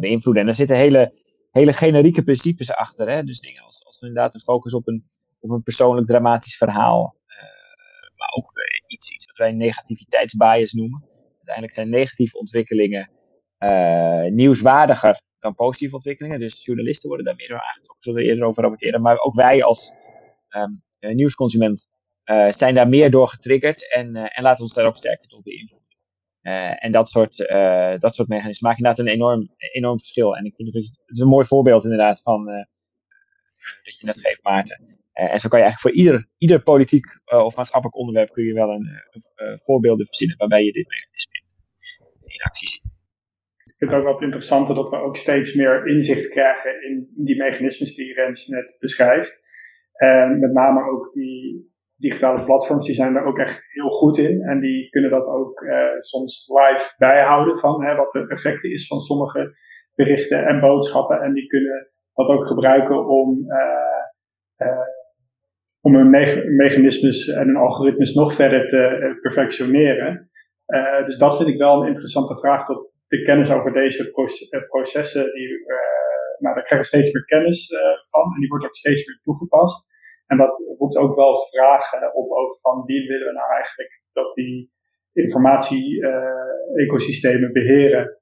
beïnvloeden. En er zitten hele, hele generieke principes achter. Hè? Dus dingen als, als inderdaad een focus op een, op een persoonlijk dramatisch verhaal. maar ook iets, iets wat wij negativiteitsbias noemen. Uiteindelijk zijn negatieve ontwikkelingen nieuwswaardiger dan positieve ontwikkelingen. Dus journalisten worden daar meer door aangetrokken, zullen er eerder over rapporteren. Maar ook wij als um, nieuwsconsument uh, zijn daar meer door getriggerd en, uh, en laten ons daar ook sterker door beïnvloeden. Uh, en dat soort, dat soort mechanismen maken inderdaad een enorm, enorm verschil. En ik vind het, is een mooi voorbeeld inderdaad van dat je net geeft, Maarten. en zo kan je eigenlijk voor ieder, ieder politiek of maatschappelijk onderwerp kun je wel een, voorbeelden verzinnen waarbij je dit mechanisme in actie ziet vind het ook wat interessanter dat we ook steeds meer inzicht krijgen in die mechanismes die Rens net beschrijft. En met name ook die digitale platforms, die zijn er ook echt heel goed in. En die kunnen dat ook uh, soms live bijhouden van hè, wat de effecten is van sommige berichten en boodschappen. En die kunnen dat ook gebruiken om, uh, uh, om hun me mechanismes en hun algoritmes nog verder te perfectioneren. dus dat vind ik wel een interessante vraag. Tot de kennis over deze eh, processen, die, uh, nou, daar krijgen we steeds meer kennis uh, van en die wordt ook steeds meer toegepast. En dat roept ook wel vragen op over van wie willen we nou eigenlijk dat die informatie-ecosystemen beheren.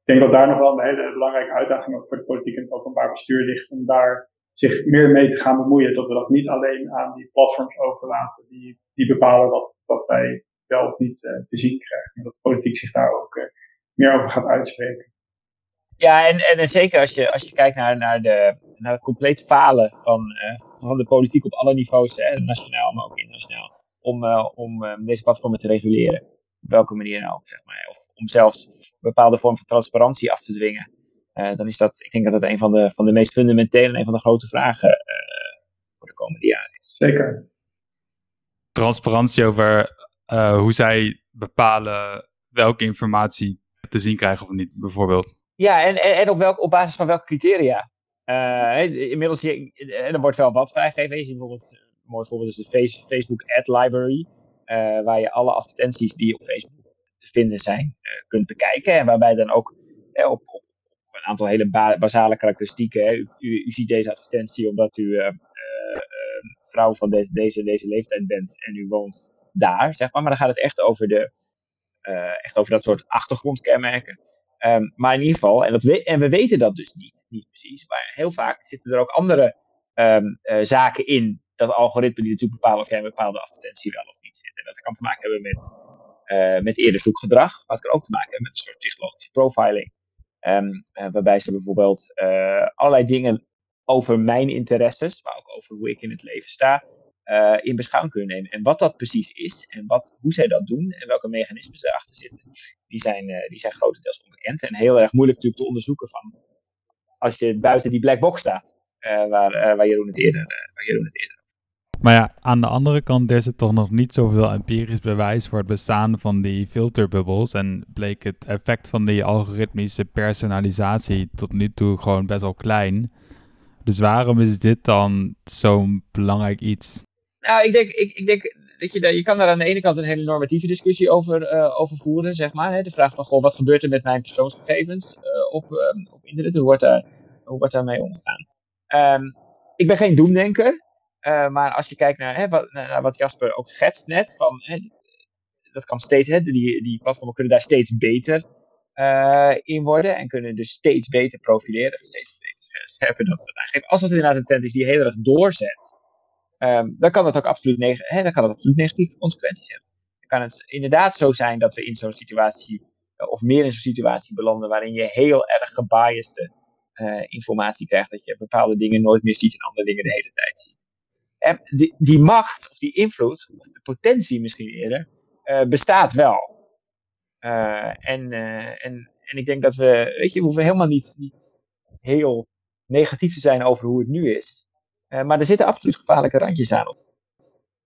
Ik denk dat daar nog wel een hele belangrijke uitdaging ook voor de politiek en het openbaar bestuur ligt om daar zich meer mee te gaan bemoeien. Dat we dat niet alleen aan die platforms overlaten die, die bepalen wat, wat wij wel of niet te zien krijgen. Maar dat de politiek zich daar ook meer over gaat uitspreken. Ja, en, en zeker als je, als je kijkt naar, naar, de, naar het compleet falen van, uh, van de politiek op alle niveaus, hè, nationaal, maar ook internationaal, om, uh, om uh, deze platformen te reguleren. Op welke manier nou ook, zeg maar. Of om zelfs een bepaalde vorm van transparantie af te dwingen. dan is dat, ik denk dat dat een van de, van de meest fundamentele en een van de grote vragen voor de komende jaren is. Zeker. Transparantie over hoe zij bepalen welke informatie te zien krijgen of niet, bijvoorbeeld. Ja, en, en, op, welk, op basis van welke criteria? Uh, inmiddels, en er wordt wel wat vrijgegeven. Je ziet bijvoorbeeld, een mooi voorbeeld is de Facebook Ad Library, uh, waar je alle advertenties die op Facebook te vinden zijn, kunt bekijken. En waarbij dan ook op, op, een aantal hele ba basale karakteristieken, u, u, ziet deze advertentie omdat u vrouw van deze, deze, deze leeftijd bent en u woont daar, zeg maar. Maar dan gaat het echt over de echt over dat soort achtergrondkenmerken. Um, maar in ieder geval, en, dat we, en we weten dat dus niet, niet precies, maar heel vaak zitten er ook andere um, uh, zaken in dat algoritme die natuurlijk bepalen of jij een bepaalde advertentie wel of niet zit. En dat kan te maken hebben met, uh, met eerder zoekgedrag, maar het kan ook te maken hebben met een soort psychologische profiling. Um, waarbij ze bijvoorbeeld allerlei dingen over mijn interesses, maar ook over hoe ik in het leven sta, uh, in beschouwing kunnen nemen. En wat dat precies is en wat, hoe zij dat doen en welke mechanismen erachter zitten, die zijn, uh, die zijn grotendeels onbekend en heel erg moeilijk natuurlijk te onderzoeken van als je buiten die black box staat, uh, waar, waar, Jeroen het eerder, waar Jeroen het eerder maar ja, aan de andere kant is er toch nog niet zoveel empirisch bewijs voor het bestaan van die filterbubbels. En bleek het effect van die algoritmische personalisatie tot nu toe gewoon best wel klein. Dus waarom is dit dan zo'n belangrijk iets? Nou, ik denk, ik, ik denk dat je, je kan daar aan de ene kant een hele normatieve discussie over, uh, over voeren, zeg maar. Hè? De vraag van, goh, wat gebeurt er met mijn persoonsgegevens uh, op, um, op internet? Hoe wordt, daar, hoe wordt daarmee omgegaan? Um, ik ben geen doemdenker, uh, maar als je kijkt naar, hè, wat, wat Jasper ook schetst net, van, hè, dat kan steeds, hè, die, die platformen kunnen daar steeds beter in worden en kunnen dus steeds beter profileren, steeds beter scherper dat aangeven. Als het inderdaad een trend is die heel erg doorzet, um, dan kan dat ook absoluut, hè, kan absoluut negatieve consequenties hebben. Dan kan het inderdaad zo zijn dat we in zo'n situatie, uh, of meer in zo'n situatie belanden, waarin je heel erg gebiased uh, informatie krijgt, dat je bepaalde dingen nooit meer ziet en andere dingen de hele tijd ziet. En die, die macht, of die invloed, of de potentie misschien eerder, uh, bestaat wel. en, en, en ik denk dat we, weet je, we hoeven helemaal niet, niet heel negatief te zijn over hoe het nu is. Maar er zitten absoluut gevaarlijke randjes aan.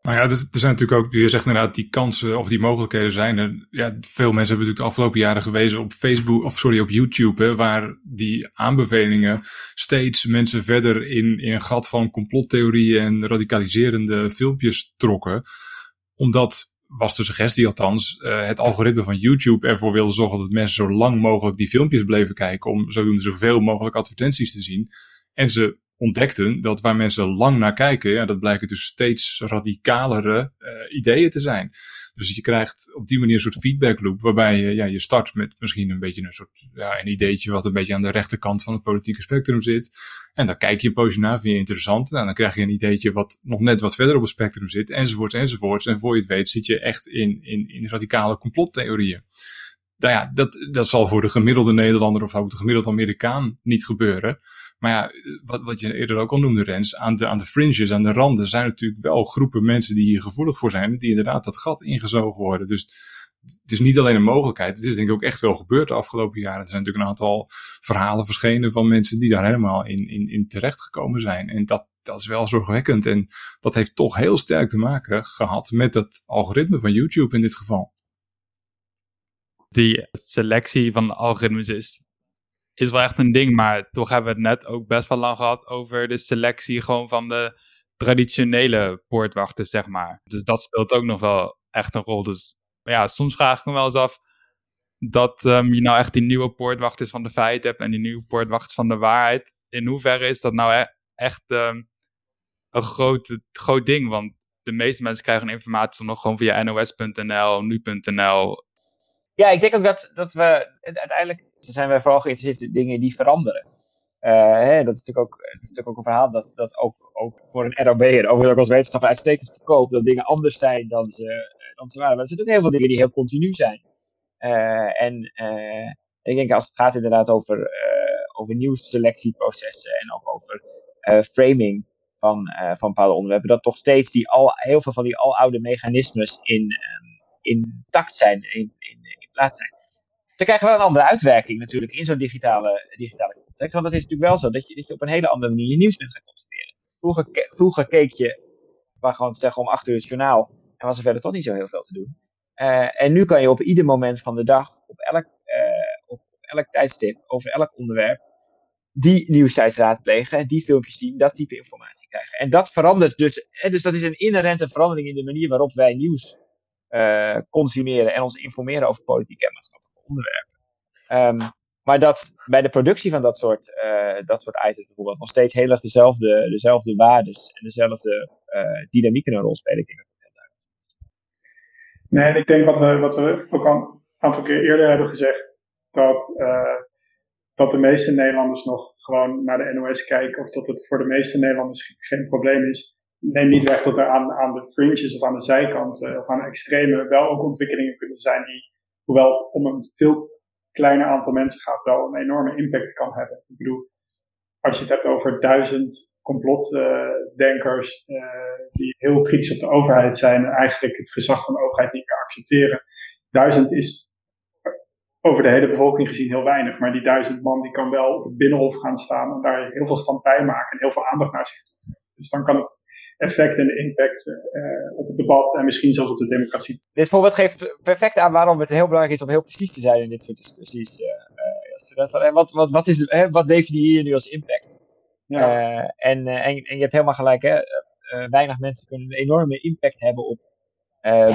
Nou ja, er zijn natuurlijk ook, je zegt inderdaad, die kansen of die mogelijkheden zijn er. Ja, veel mensen hebben natuurlijk de afgelopen jaren gewezen op Facebook, of sorry, op YouTube, hè, waar die aanbevelingen steeds mensen verder in, in een gat van complottheorieën en radicaliserende filmpjes trokken. Omdat, was de suggestie althans, uh, het algoritme van YouTube ervoor wilde zorgen dat mensen zo lang mogelijk die filmpjes bleven kijken, om zodoende zoveel mogelijk advertenties te zien. En ze ontdekten dat waar mensen lang naar kijken, ja, dat blijken dus steeds radicalere uh, ideeën te zijn. Dus je krijgt op die manier een soort feedback loop, waarbij je, ja, je start met misschien een beetje een soort, ja, een ideetje wat een beetje aan de rechterkant van het politieke spectrum zit. En dan kijk je een poosje naar, vind je interessant. En dan krijg je een ideetje wat nog net wat verder op het spectrum zit, enzovoorts, enzovoorts. En voor je het weet zit je echt in, in, in radicale complottheorieën. Nou ja, dat, dat zal voor de gemiddelde Nederlander of ook de gemiddelde Amerikaan niet gebeuren. Maar ja, wat, wat je eerder ook al noemde, Rens, aan de, aan de fringes, aan de randen, zijn natuurlijk wel groepen mensen die hier gevoelig voor zijn, die inderdaad dat gat ingezogen worden. Dus het is niet alleen een mogelijkheid, het is denk ik ook echt wel gebeurd de afgelopen jaren. Er zijn natuurlijk een aantal verhalen verschenen van mensen die daar helemaal in, in, in terecht gekomen zijn. En dat, dat is wel zorgwekkend. En dat heeft toch heel sterk te maken gehad met het algoritme van YouTube in dit geval. Die selectie van algoritmes is is wel echt een ding. Maar toch hebben we het net ook best wel lang gehad over de selectie gewoon van de traditionele poortwachters, zeg maar. Dus dat speelt ook nog wel echt een rol. Dus ja, soms vraag ik me wel eens af dat um, je nou echt die nieuwe poortwachters van de feit hebt en die nieuwe poortwachters van de waarheid. In hoeverre is dat nou e echt um, een groot, groot ding? Want de meeste mensen krijgen informatie nog gewoon via nos.nl, nu.nl. Ja, ik denk ook dat, dat we uiteindelijk zijn wij vooral geïnteresseerd in dingen die veranderen. Uh, hè, dat, is natuurlijk ook, ook een verhaal dat, dat ook, ook voor een ROB en ook als wetenschapper uitstekend verkoopt, dat dingen anders zijn dan ze, dan ze waren. Maar er zijn ook heel veel dingen die heel continu zijn. Uh, en ik denk als het gaat inderdaad over, over nieuwsselectieprocessen en ook over framing van, van bepaalde onderwerpen, dat toch steeds die al, heel veel van die aloude mechanismes in, um, intact zijn, in, plaats zijn. Ze krijgen wel een andere uitwerking natuurlijk in zo'n digitale, digitale context. Want het is natuurlijk wel zo dat je, dat je op een hele andere manier je nieuws bent gaan consumeren. Vroeger, vroeger keek je, gewoon zeggen om acht uur het journaal, en was er verder toch niet zo heel veel te doen. Uh, en nu kan je op ieder moment van de dag, op elk, uh, op elk tijdstip, over elk onderwerp, die nieuwstijds raadplegen, die filmpjes zien, dat type informatie krijgen. En dat verandert dus, dus dat is een inherente verandering in de manier waarop wij nieuws uh, consumeren en ons informeren over politiek en maatschappij onderwerpen. Um, maar dat bij de productie van dat soort, uh, dat soort items bijvoorbeeld nog steeds heel erg dezelfde, dezelfde waarden en dezelfde uh, dynamieken een rol spelen. Ik denk dat heel Nee, ik denk wat we, wat we ook al een aantal keer eerder hebben gezegd, dat, dat de meeste Nederlanders nog gewoon naar de NOS kijken, of dat het voor de meeste Nederlanders geen probleem is. Neem niet weg dat er aan, aan de fringes of aan de zijkanten of aan de extreme wel ook ontwikkelingen kunnen zijn die hoewel het om een veel kleiner aantal mensen gaat, wel een enorme impact kan hebben. Ik bedoel, als je het hebt over duizend complotdenkers uh, die heel kritisch op de overheid zijn en eigenlijk het gezag van de overheid niet meer accepteren. Duizend is over de hele bevolking gezien heel weinig, maar die duizend man die kan wel op het binnenhof gaan staan en daar heel veel stand bij maken en heel veel aandacht naar zich toe. Dus dan kan het effect en impact uh, op het debat en misschien zelfs op de democratie. Dit voorbeeld geeft perfect aan waarom het heel belangrijk is om heel precies te zijn in dit soort discussies. Uh, wat, wat, wat, is, hè, wat definieer je nu als impact? Ja. en, en, en, je hebt helemaal gelijk, hè? weinig mensen kunnen een enorme impact hebben op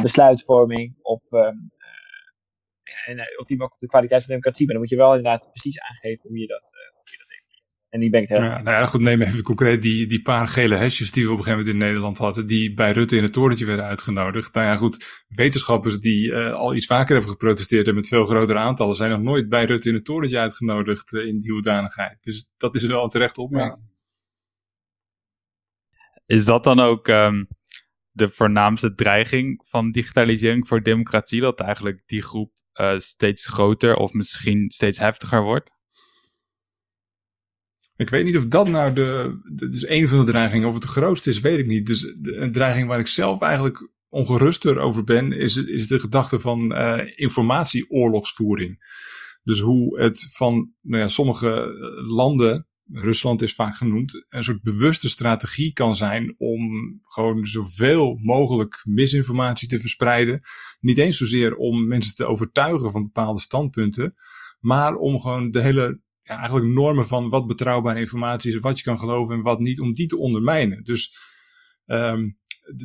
besluitvorming, op, um, en ultiem ook op de kwaliteit van de democratie. Maar dan moet je wel inderdaad precies aangeven hoe je dat en die ben ik heel ja, Nou ja, goed, neem even concreet die, die paar gele hesjes die we op een gegeven moment in Nederland hadden, die bij Rutte in het torentje werden uitgenodigd. Nou ja, goed, wetenschappers die uh, al iets vaker hebben geprotesteerd en met veel grotere aantallen, zijn nog nooit bij Rutte in het torentje uitgenodigd uh, in die hoedanigheid. Dus dat is wel een terechte opmerking. Is dat dan ook um, de voornaamste dreiging van digitalisering voor democratie, dat eigenlijk die groep uh, steeds groter of misschien steeds heftiger wordt? Ik weet niet of dat nou de, dus een van de dreigingen, of het de grootste is, weet ik niet. Dus de, een dreiging waar ik zelf eigenlijk ongeruster over ben, is, is de gedachte van uh, informatieoorlogsvoering. Dus hoe het van nou ja, sommige landen Rusland is vaak genoemd, een soort bewuste strategie kan zijn om gewoon zoveel mogelijk misinformatie te verspreiden. Niet eens zozeer om mensen te overtuigen van bepaalde standpunten, maar om gewoon de hele eigenlijk normen van wat betrouwbare informatie is, wat je kan geloven en wat niet, om die te ondermijnen. Dus, um,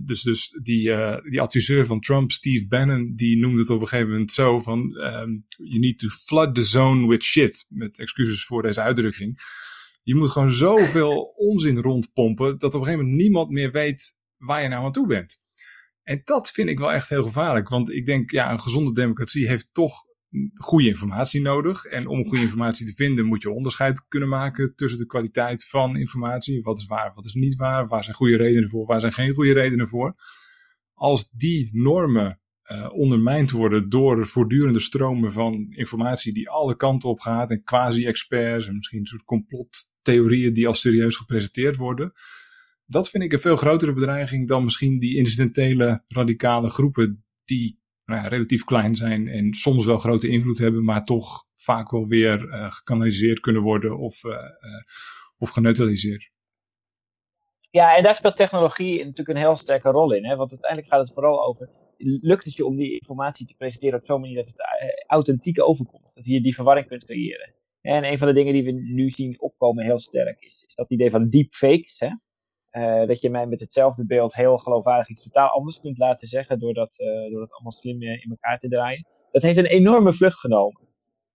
dus, dus die, uh, die adviseur van Trump, Steve Bannon, die noemde het op een gegeven moment zo van, um, you need to flood the zone with shit. Met excuses voor deze uitdrukking. Je moet gewoon zoveel onzin rondpompen dat op een gegeven moment niemand meer weet waar je nou aan toe bent. En dat vind ik wel echt heel gevaarlijk. Want ik denk, ja, een gezonde democratie heeft toch goede informatie nodig. En om goede informatie te vinden moet je onderscheid kunnen maken tussen de kwaliteit van informatie. Wat is waar, wat is niet waar, waar zijn goede redenen voor, waar zijn geen goede redenen voor. Als die normen uh, ondermijnd worden door voortdurende stromen van informatie die alle kanten op gaat en quasi-experts en misschien een soort complottheorieën die als serieus gepresenteerd worden. Dat vind ik een veel grotere bedreiging dan misschien die incidentele radicale groepen die nou relatief klein zijn en soms wel grote invloed hebben, maar toch vaak wel weer uh, gekanaliseerd kunnen worden of, uh, uh, of geneutraliseerd. Ja, en daar speelt technologie natuurlijk een heel sterke rol in. Hè? Want uiteindelijk gaat het vooral over, lukt het je om die informatie te presenteren op zo'n manier dat het authentiek overkomt? Dat je die verwarring kunt creëren. En een van de dingen die we nu zien opkomen heel sterk is, is dat idee van deepfakes. Hè? Uh, dat je mij met hetzelfde beeld heel geloofwaardig iets totaal anders kunt laten zeggen door dat, uh, door dat allemaal slim in elkaar te draaien. Dat heeft een enorme vlucht genomen.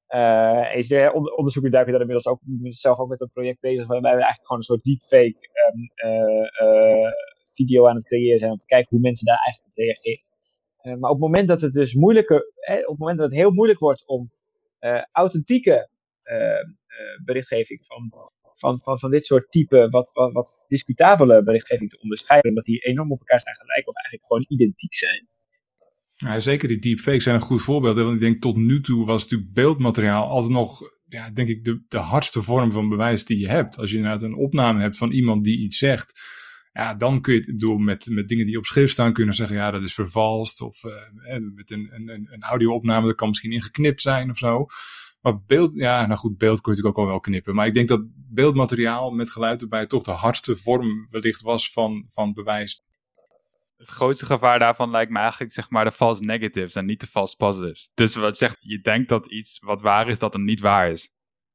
Uh, is, onder, onderzoekers daar inmiddels ook zelf ook met een project bezig waarbij we eigenlijk gewoon een soort deepfake um, video aan het creëren zijn om te kijken hoe mensen daar eigenlijk op reageren. maar op het moment dat het dus moeilijker, op het moment dat het heel moeilijk wordt om authentieke berichtgeving van van, van, van dit soort type wat, wat, wat discutabele berichtgeving te onderscheiden. Omdat die enorm op elkaar zijn gelijk of eigenlijk gewoon identiek zijn. Ja, zeker die deepfakes zijn een goed voorbeeld. Want ik denk tot nu toe was natuurlijk beeldmateriaal altijd nog, ja, denk ik, de, de hardste vorm van bewijs die je hebt. Als je inderdaad een opname hebt van iemand die iets zegt, ja, dan kun je het doen met, met dingen die op schrift staan, kunnen zeggen, ja, dat is vervalst. Of uh, met een, een, een audio-opname, dat kan misschien ingeknipt zijn of zo. Maar beeld, ja, nou goed, beeld kun je natuurlijk ook al wel knippen. Maar ik denk dat beeldmateriaal met geluid erbij toch de hardste vorm wellicht was van, van bewijs. Het grootste gevaar daarvan lijkt me eigenlijk zeg maar de false negatives en niet de false positives. Dus wat zegt, je denkt dat iets wat waar is, dat het niet waar is.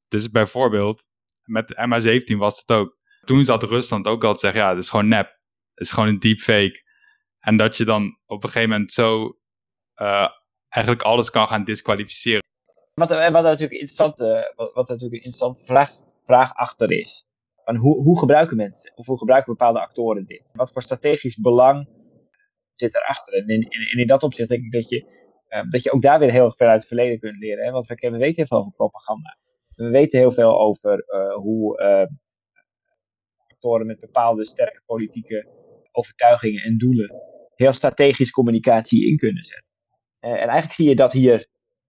Dus bijvoorbeeld, met MH17 was het ook. Toen zat Rusland ook al te zeggen, ja, het is gewoon nep. Het is gewoon een deepfake. En dat je dan op een gegeven moment zo uh, eigenlijk alles kan gaan disqualificeren. Wat, wat, natuurlijk interessant, uh, wat, wat natuurlijk een interessante vraag, achter is. Van hoe, hoe gebruiken mensen, of hoe gebruiken bepaalde actoren dit? Wat voor strategisch belang zit erachter? En in, in, in dat opzicht denk ik dat je, uh, dat je ook daar weer heel ver uit het verleden kunt leren. Hè? Want we, we weten heel veel over propaganda. We weten heel veel over uh, hoe actoren met bepaalde sterke politieke overtuigingen en doelen heel strategisch communicatie in kunnen zetten. en eigenlijk zie je dat hier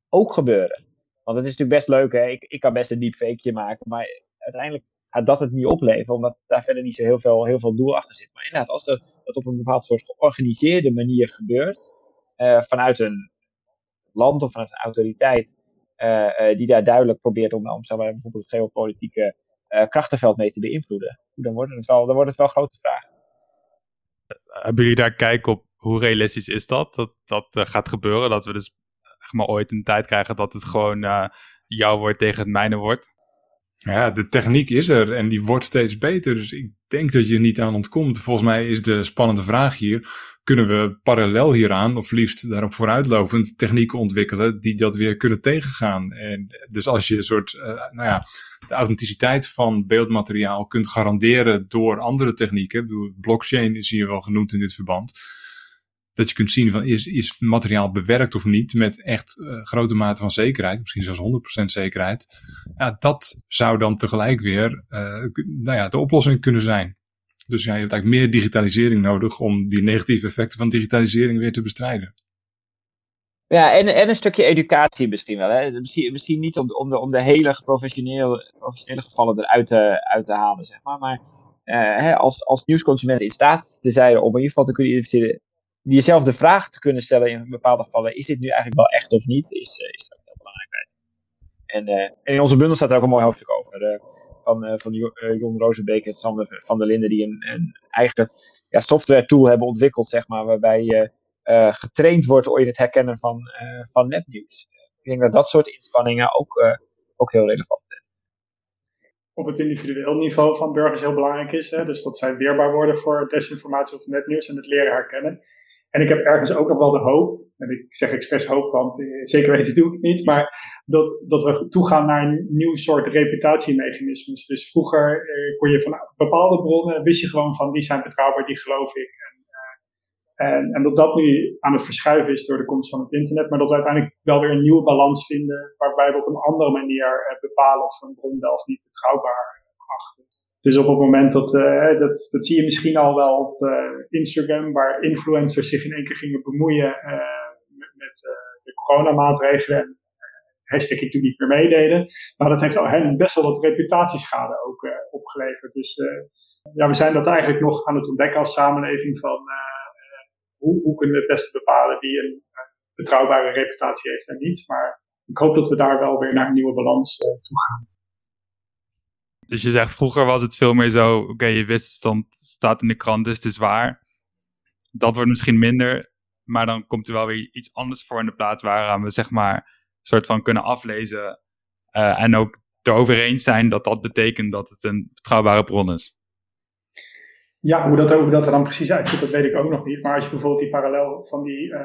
ook gebeuren. Want het is natuurlijk best leuk, hè? Ik, ik kan best een deepfakeje maken, maar uiteindelijk gaat dat het niet opleveren, omdat daar verder niet zo heel veel, heel veel doel achter zit. Maar inderdaad, als er, dat op een bepaald soort georganiseerde manier gebeurt, uh, vanuit een land of vanuit een autoriteit, uh, uh, die daar duidelijk probeert om, om zeg maar, bijvoorbeeld het geopolitieke krachtenveld mee te beïnvloeden, dan wordt het wel, dan wordt het wel grote vragen. Hebben jullie daar kijk op hoe realistisch is dat, dat dat gaat gebeuren? Dat we dus maar ooit een tijd krijgen dat het gewoon uh, jouw woord tegen het mijne wordt. Ja, de techniek is er en die wordt steeds beter. Dus ik denk dat je er niet aan ontkomt. Volgens mij is de spannende vraag hier: kunnen we parallel hieraan, of liefst daarop vooruitlopend, technieken ontwikkelen die dat weer kunnen tegengaan? En dus als je een soort, uh, nou ja, de authenticiteit van beeldmateriaal kunt garanderen door andere technieken, blockchain is hier wel genoemd in dit verband dat je kunt zien van is, is materiaal bewerkt of niet met echt uh, grote mate van zekerheid, misschien zelfs 100% zekerheid. Ja, dat zou dan tegelijk weer uh, nou ja, de oplossing kunnen zijn. Dus ja, je hebt eigenlijk meer digitalisering nodig om die negatieve effecten van digitalisering weer te bestrijden. Ja, en, en een stukje educatie misschien wel. Hè? Misschien, misschien niet om, om, de, om de hele professionele, professionele gevallen eruit te, uit te halen, zeg maar. Maar uh, hè, als, als nieuwsconsument in staat te zijn om in ieder geval te kunnen identificeren diezelfde vraag te kunnen stellen in bepaalde gevallen. Is dit nu eigenlijk wel echt of niet? Is, uh, is ook heel belangrijk. En, uh, en, in onze bundel staat er ook een mooi hoofdstuk over. Uh, van, van Jon Rozenbeek en Sander van der Linden, die een, een eigen ja, software tool hebben ontwikkeld, zeg maar, waarbij je getraind wordt in het herkennen van, van nepnieuws. Ik denk dat dat soort inspanningen ook, ook heel relevant zijn. Op het individueel niveau van burgers heel belangrijk is. Hè? Dus dat zij weerbaar worden voor desinformatie of netnieuws en het leren herkennen. En ik heb ergens ook nog wel de hoop, en ik zeg expres hoop, want eh, zeker weten doe ik het niet, maar dat, dat we toegaan naar een nieuw soort reputatiemechanismes. Dus vroeger eh, kon je van bepaalde bronnen, wist je gewoon van die zijn betrouwbaar, die geloof ik. En, eh, en, en dat dat nu aan het verschuiven is door de komst van het internet, maar dat we uiteindelijk wel weer een nieuwe balans vinden, waarbij we op een andere manier eh, bepalen of een bron wel of niet betrouwbaar. Dus op het moment dat, uh, dat, dat zie je misschien al wel op uh, Instagram, waar influencers zich in één keer gingen bemoeien uh, met, met de coronamaatregelen en hashtag ik doe niet meer meededen. Maar dat heeft al hen best wel wat reputatieschade ook opgeleverd. Dus ja, we zijn dat eigenlijk nog aan het ontdekken als samenleving van hoe, hoe kunnen we het beste bepalen wie een betrouwbare reputatie heeft en niet. Maar ik hoop dat we daar wel weer naar een nieuwe balans toe gaan. Dus je zegt vroeger was het veel meer zo, oké, je wist het staat in de krant, dus het is waar. Dat wordt misschien minder, maar dan komt er wel weer iets anders voor in de plaats waaraan we zeg maar een soort van kunnen aflezen uh, en ook erover eens zijn dat dat betekent dat het een betrouwbare bron is. Ja, hoe dat, hoe dat er dan precies uitziet, dat weet ik ook nog niet. Maar als je bijvoorbeeld die parallel van die uh,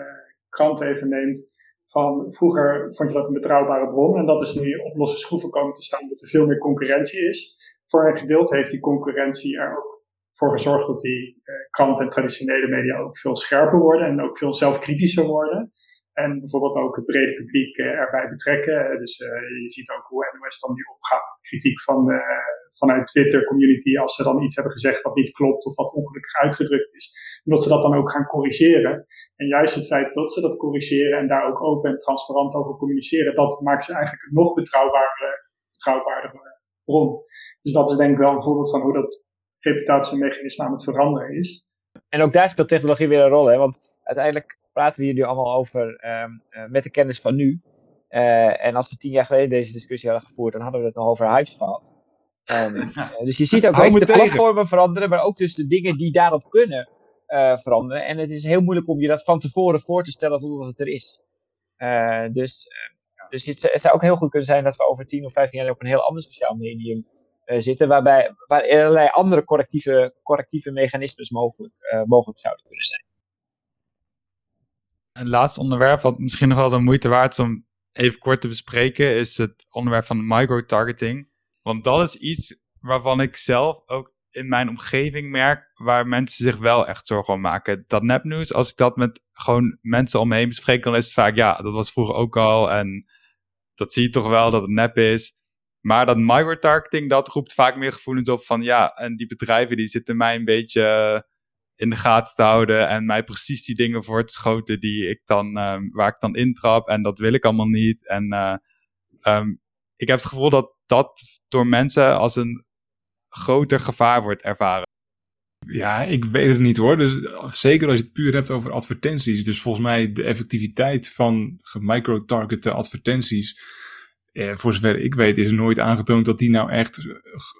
krant even neemt, van vroeger vond je dat een betrouwbare bron en dat is nu op losse schroeven komen te staan omdat er veel meer concurrentie is. Voor een gedeelte heeft die concurrentie er ook voor gezorgd dat die eh, kranten en traditionele media ook veel scherper worden en ook veel zelfkritischer worden. En bijvoorbeeld ook het brede publiek eh, erbij betrekken. Dus uh, je ziet ook hoe NOS dan nu opgaat met kritiek van de, vanuit Twitter community als ze dan iets hebben gezegd wat niet klopt of wat ongelukkig uitgedrukt is. En dat ze dat dan ook gaan corrigeren. En juist het feit dat ze dat corrigeren en daar ook open en transparant over communiceren, dat maakt ze eigenlijk een nog betrouwbaardere, betrouwbaardere bron. Dus dat is denk ik wel een voorbeeld van hoe dat reputatiemechanisme aan het veranderen is. En ook daar speelt technologie weer een rol, hè? want uiteindelijk praten we hier nu allemaal over um, uh, met de kennis van nu. Uh, en als we tien jaar geleden deze discussie hadden gevoerd, dan hadden we het nog over hypes gehad. Um, uh, dus je ziet ook de platformen veranderen, maar ook dus de dingen die daarop kunnen veranderen. En het is heel moeilijk om je dat van tevoren voor te stellen totdat het er is. Uh, dus, uh, dus het, het, zou ook heel goed kunnen zijn dat we over 10 of 15 jaar op een heel ander sociaal medium zitten, waarbij waar allerlei andere correctieve, correctieve mechanismes mogelijk, mogelijk zouden kunnen zijn. Een laatste onderwerp, wat misschien nog wel de moeite waard is om even kort te bespreken, is het onderwerp van microtargeting. Want dat is iets waarvan ik zelf ook in mijn omgeving merk waar mensen zich wel echt zorgen om maken. Dat nepnieuws, als ik dat met gewoon mensen om me heen bespreek, dan is het vaak, ja, dat was vroeger ook al en dat zie je toch wel dat het nep is. Maar dat microtargeting, dat roept vaak meer gevoelens op van, ja, en die bedrijven die zitten mij een beetje in de gaten te houden en mij precies die dingen voor te schoten die ik dan, uh, waar ik dan intrap en dat wil ik allemaal niet. En uh, um, ik heb het gevoel dat dat door mensen als een groter gevaar wordt ervaren. Ja, ik weet het niet hoor. Dus zeker als je het puur hebt over advertenties. Dus volgens mij de effectiviteit van gemicrotargete advertenties. Eh, voor zover ik weet is nooit aangetoond dat die nou echt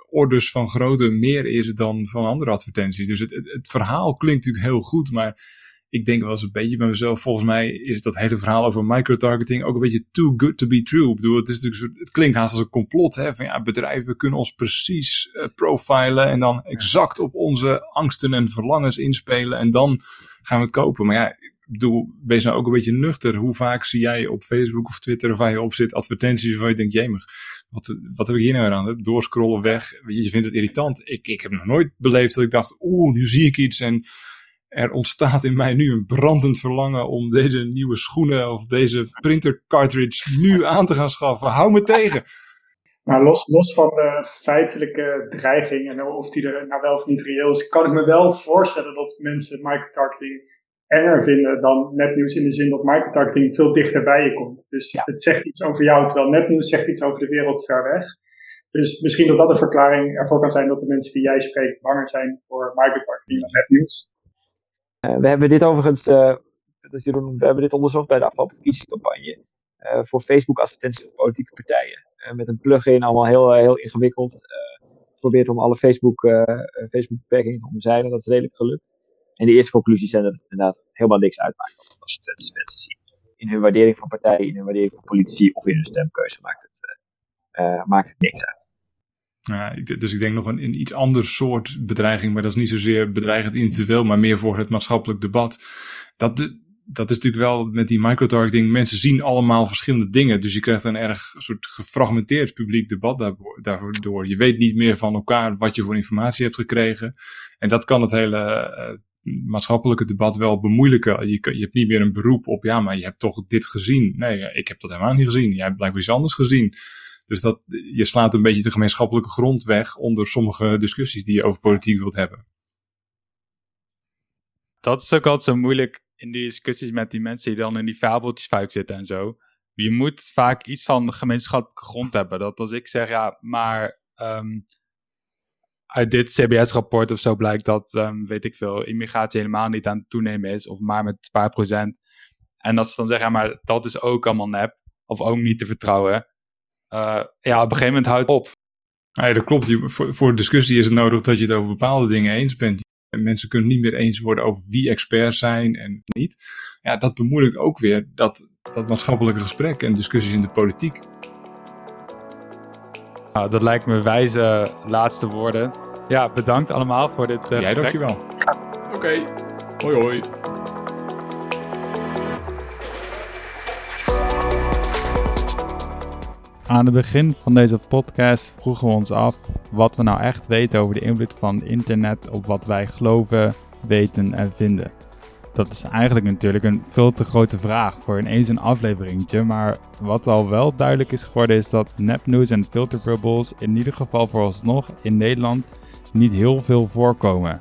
orders van grootte meer is dan van andere advertenties. Dus het, het verhaal klinkt natuurlijk heel goed, maar ik denk wel eens een beetje bij mezelf, volgens mij is dat hele verhaal over microtargeting ook een beetje too good to be true. Ik bedoel, het, is natuurlijk, het klinkt haast als een complot, hè, van ja, bedrijven kunnen ons precies uh, profilen en dan exact op onze angsten en verlangens inspelen en dan gaan we het kopen. Maar ja, ik bedoel, wees nou ook een beetje nuchter. Hoe vaak zie jij op Facebook of Twitter of waar je op zit advertenties waarvan je denkt, jemig, wat, wat heb ik hier nou aan? Doorscrollen weg, je vindt het irritant. Ik, ik heb nog nooit beleefd dat ik dacht, oeh, nu zie ik iets en er ontstaat in mij nu een brandend verlangen om deze nieuwe schoenen of deze printer cartridge nu aan te gaan schaffen. Hou me tegen. Maar los, los van de feitelijke dreiging en of die er nou wel of niet reëel is, kan ik me wel voorstellen dat mensen microtargeting enger vinden dan nepnieuws in de zin dat microtargeting veel dichter bij je komt. Dus ja. het zegt iets over jou, terwijl nepnieuws zegt iets over de wereld ver weg. Dus misschien dat dat een verklaring ervoor kan zijn dat de mensen die jij spreekt banger zijn voor microtargeting dan nepnieuws. Uh, we hebben dit overigens, dat Jeroen, we hebben dit onderzocht bij de afgelopen verkiezingscampagne. Uh, voor Facebook advertenties voor politieke partijen. met een plugin, allemaal heel, heel ingewikkeld. geprobeerd om alle Facebook, uh, Facebook te omzeilen. Dat is redelijk gelukt. En de eerste conclusies zijn dat het inderdaad helemaal niks uitmaakt wat voor mensen zien. In hun waardering van partijen, in hun waardering van politici of in hun stemkeuze maakt het, maakt het niks uit. Ja, dus ik denk nog een, een, iets ander soort bedreiging, maar dat is niet zozeer bedreigend individueel, maar meer voor het maatschappelijk debat. Dat, dat is natuurlijk wel met die microtargeting, mensen zien allemaal verschillende dingen, dus je krijgt een erg soort gefragmenteerd publiek debat daardoor. Je weet niet meer van elkaar wat je voor informatie hebt gekregen. En dat kan het hele uh, maatschappelijke debat wel bemoeilijken. Je, je hebt niet meer een beroep op, ja, maar je hebt toch dit gezien. Nee, ik heb dat helemaal niet gezien. Jij hebt blijkbaar iets anders gezien. Dus dat, je slaat een beetje de gemeenschappelijke grond weg onder sommige discussies die je over politiek wilt hebben. Dat is ook altijd zo moeilijk in die discussies met die mensen die dan in die fabeltjesfuik zitten en zo. Je moet vaak iets van gemeenschappelijke grond hebben. Dat als ik zeg, ja, maar um, uit dit CBS-rapport of zo blijkt dat, um, weet ik veel, immigratie helemaal niet aan het toenemen is, of maar met een paar procent. En als ze dan zeggen, maar dat is ook allemaal nep, of ook niet te vertrouwen ja, op een gegeven moment houdt het op. Ja, dat klopt. Voor, voor discussie is het nodig dat je het over bepaalde dingen eens bent. Mensen kunnen niet meer eens worden over wie experts zijn en niet. Ja, dat bemoeilijkt ook weer dat, dat maatschappelijke gesprek en discussies in de politiek. Nou, dat lijkt me wijze laatste woorden. Ja, bedankt allemaal voor dit uh, Jij gesprek. dankjewel. Oké, hoi hoi. Aan het begin van deze podcast vroegen we ons af wat we nou echt weten over de invloed van internet op wat wij geloven, weten en vinden. Dat is eigenlijk natuurlijk een veel te grote vraag voor ineens een afleveringetje, maar wat al wel duidelijk is geworden is dat nepnieuws en filterbubbles in ieder geval vooralsnog in Nederland niet heel veel voorkomen.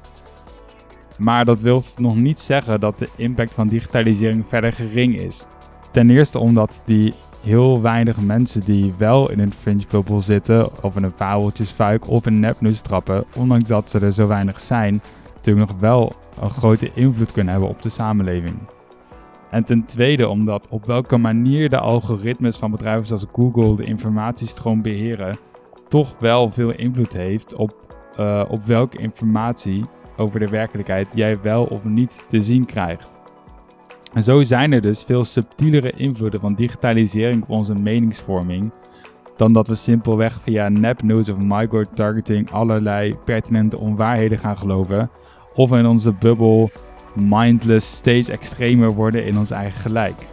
Maar dat wil nog niet zeggen dat de impact van digitalisering verder gering is. Ten eerste omdat die heel weinig mensen die wel in een fringe bubble zitten, of in een fabeltjesfuik of in nepnieuws trappen, ondanks dat ze er zo weinig zijn, natuurlijk nog wel een grote invloed kunnen hebben op de samenleving. En ten tweede omdat op welke manier de algoritmes van bedrijven zoals Google de informatiestroom beheren, toch wel veel invloed heeft op, uh, op welke informatie over de werkelijkheid jij wel of niet te zien krijgt. En zo zijn er dus veel subtielere invloeden van digitalisering op onze meningsvorming dan dat we simpelweg via nepnews of micro-targeting allerlei pertinente onwaarheden gaan geloven of in onze bubbel mindless steeds extremer worden in ons eigen gelijk.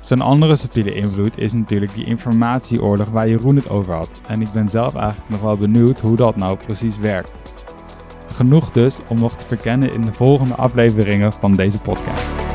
Zo'n andere subtiele invloed is natuurlijk die informatieoorlog waar Jeroen het over had. En ik ben zelf eigenlijk nog wel benieuwd hoe dat nou precies werkt. Genoeg dus om nog te verkennen in de volgende afleveringen van deze podcast.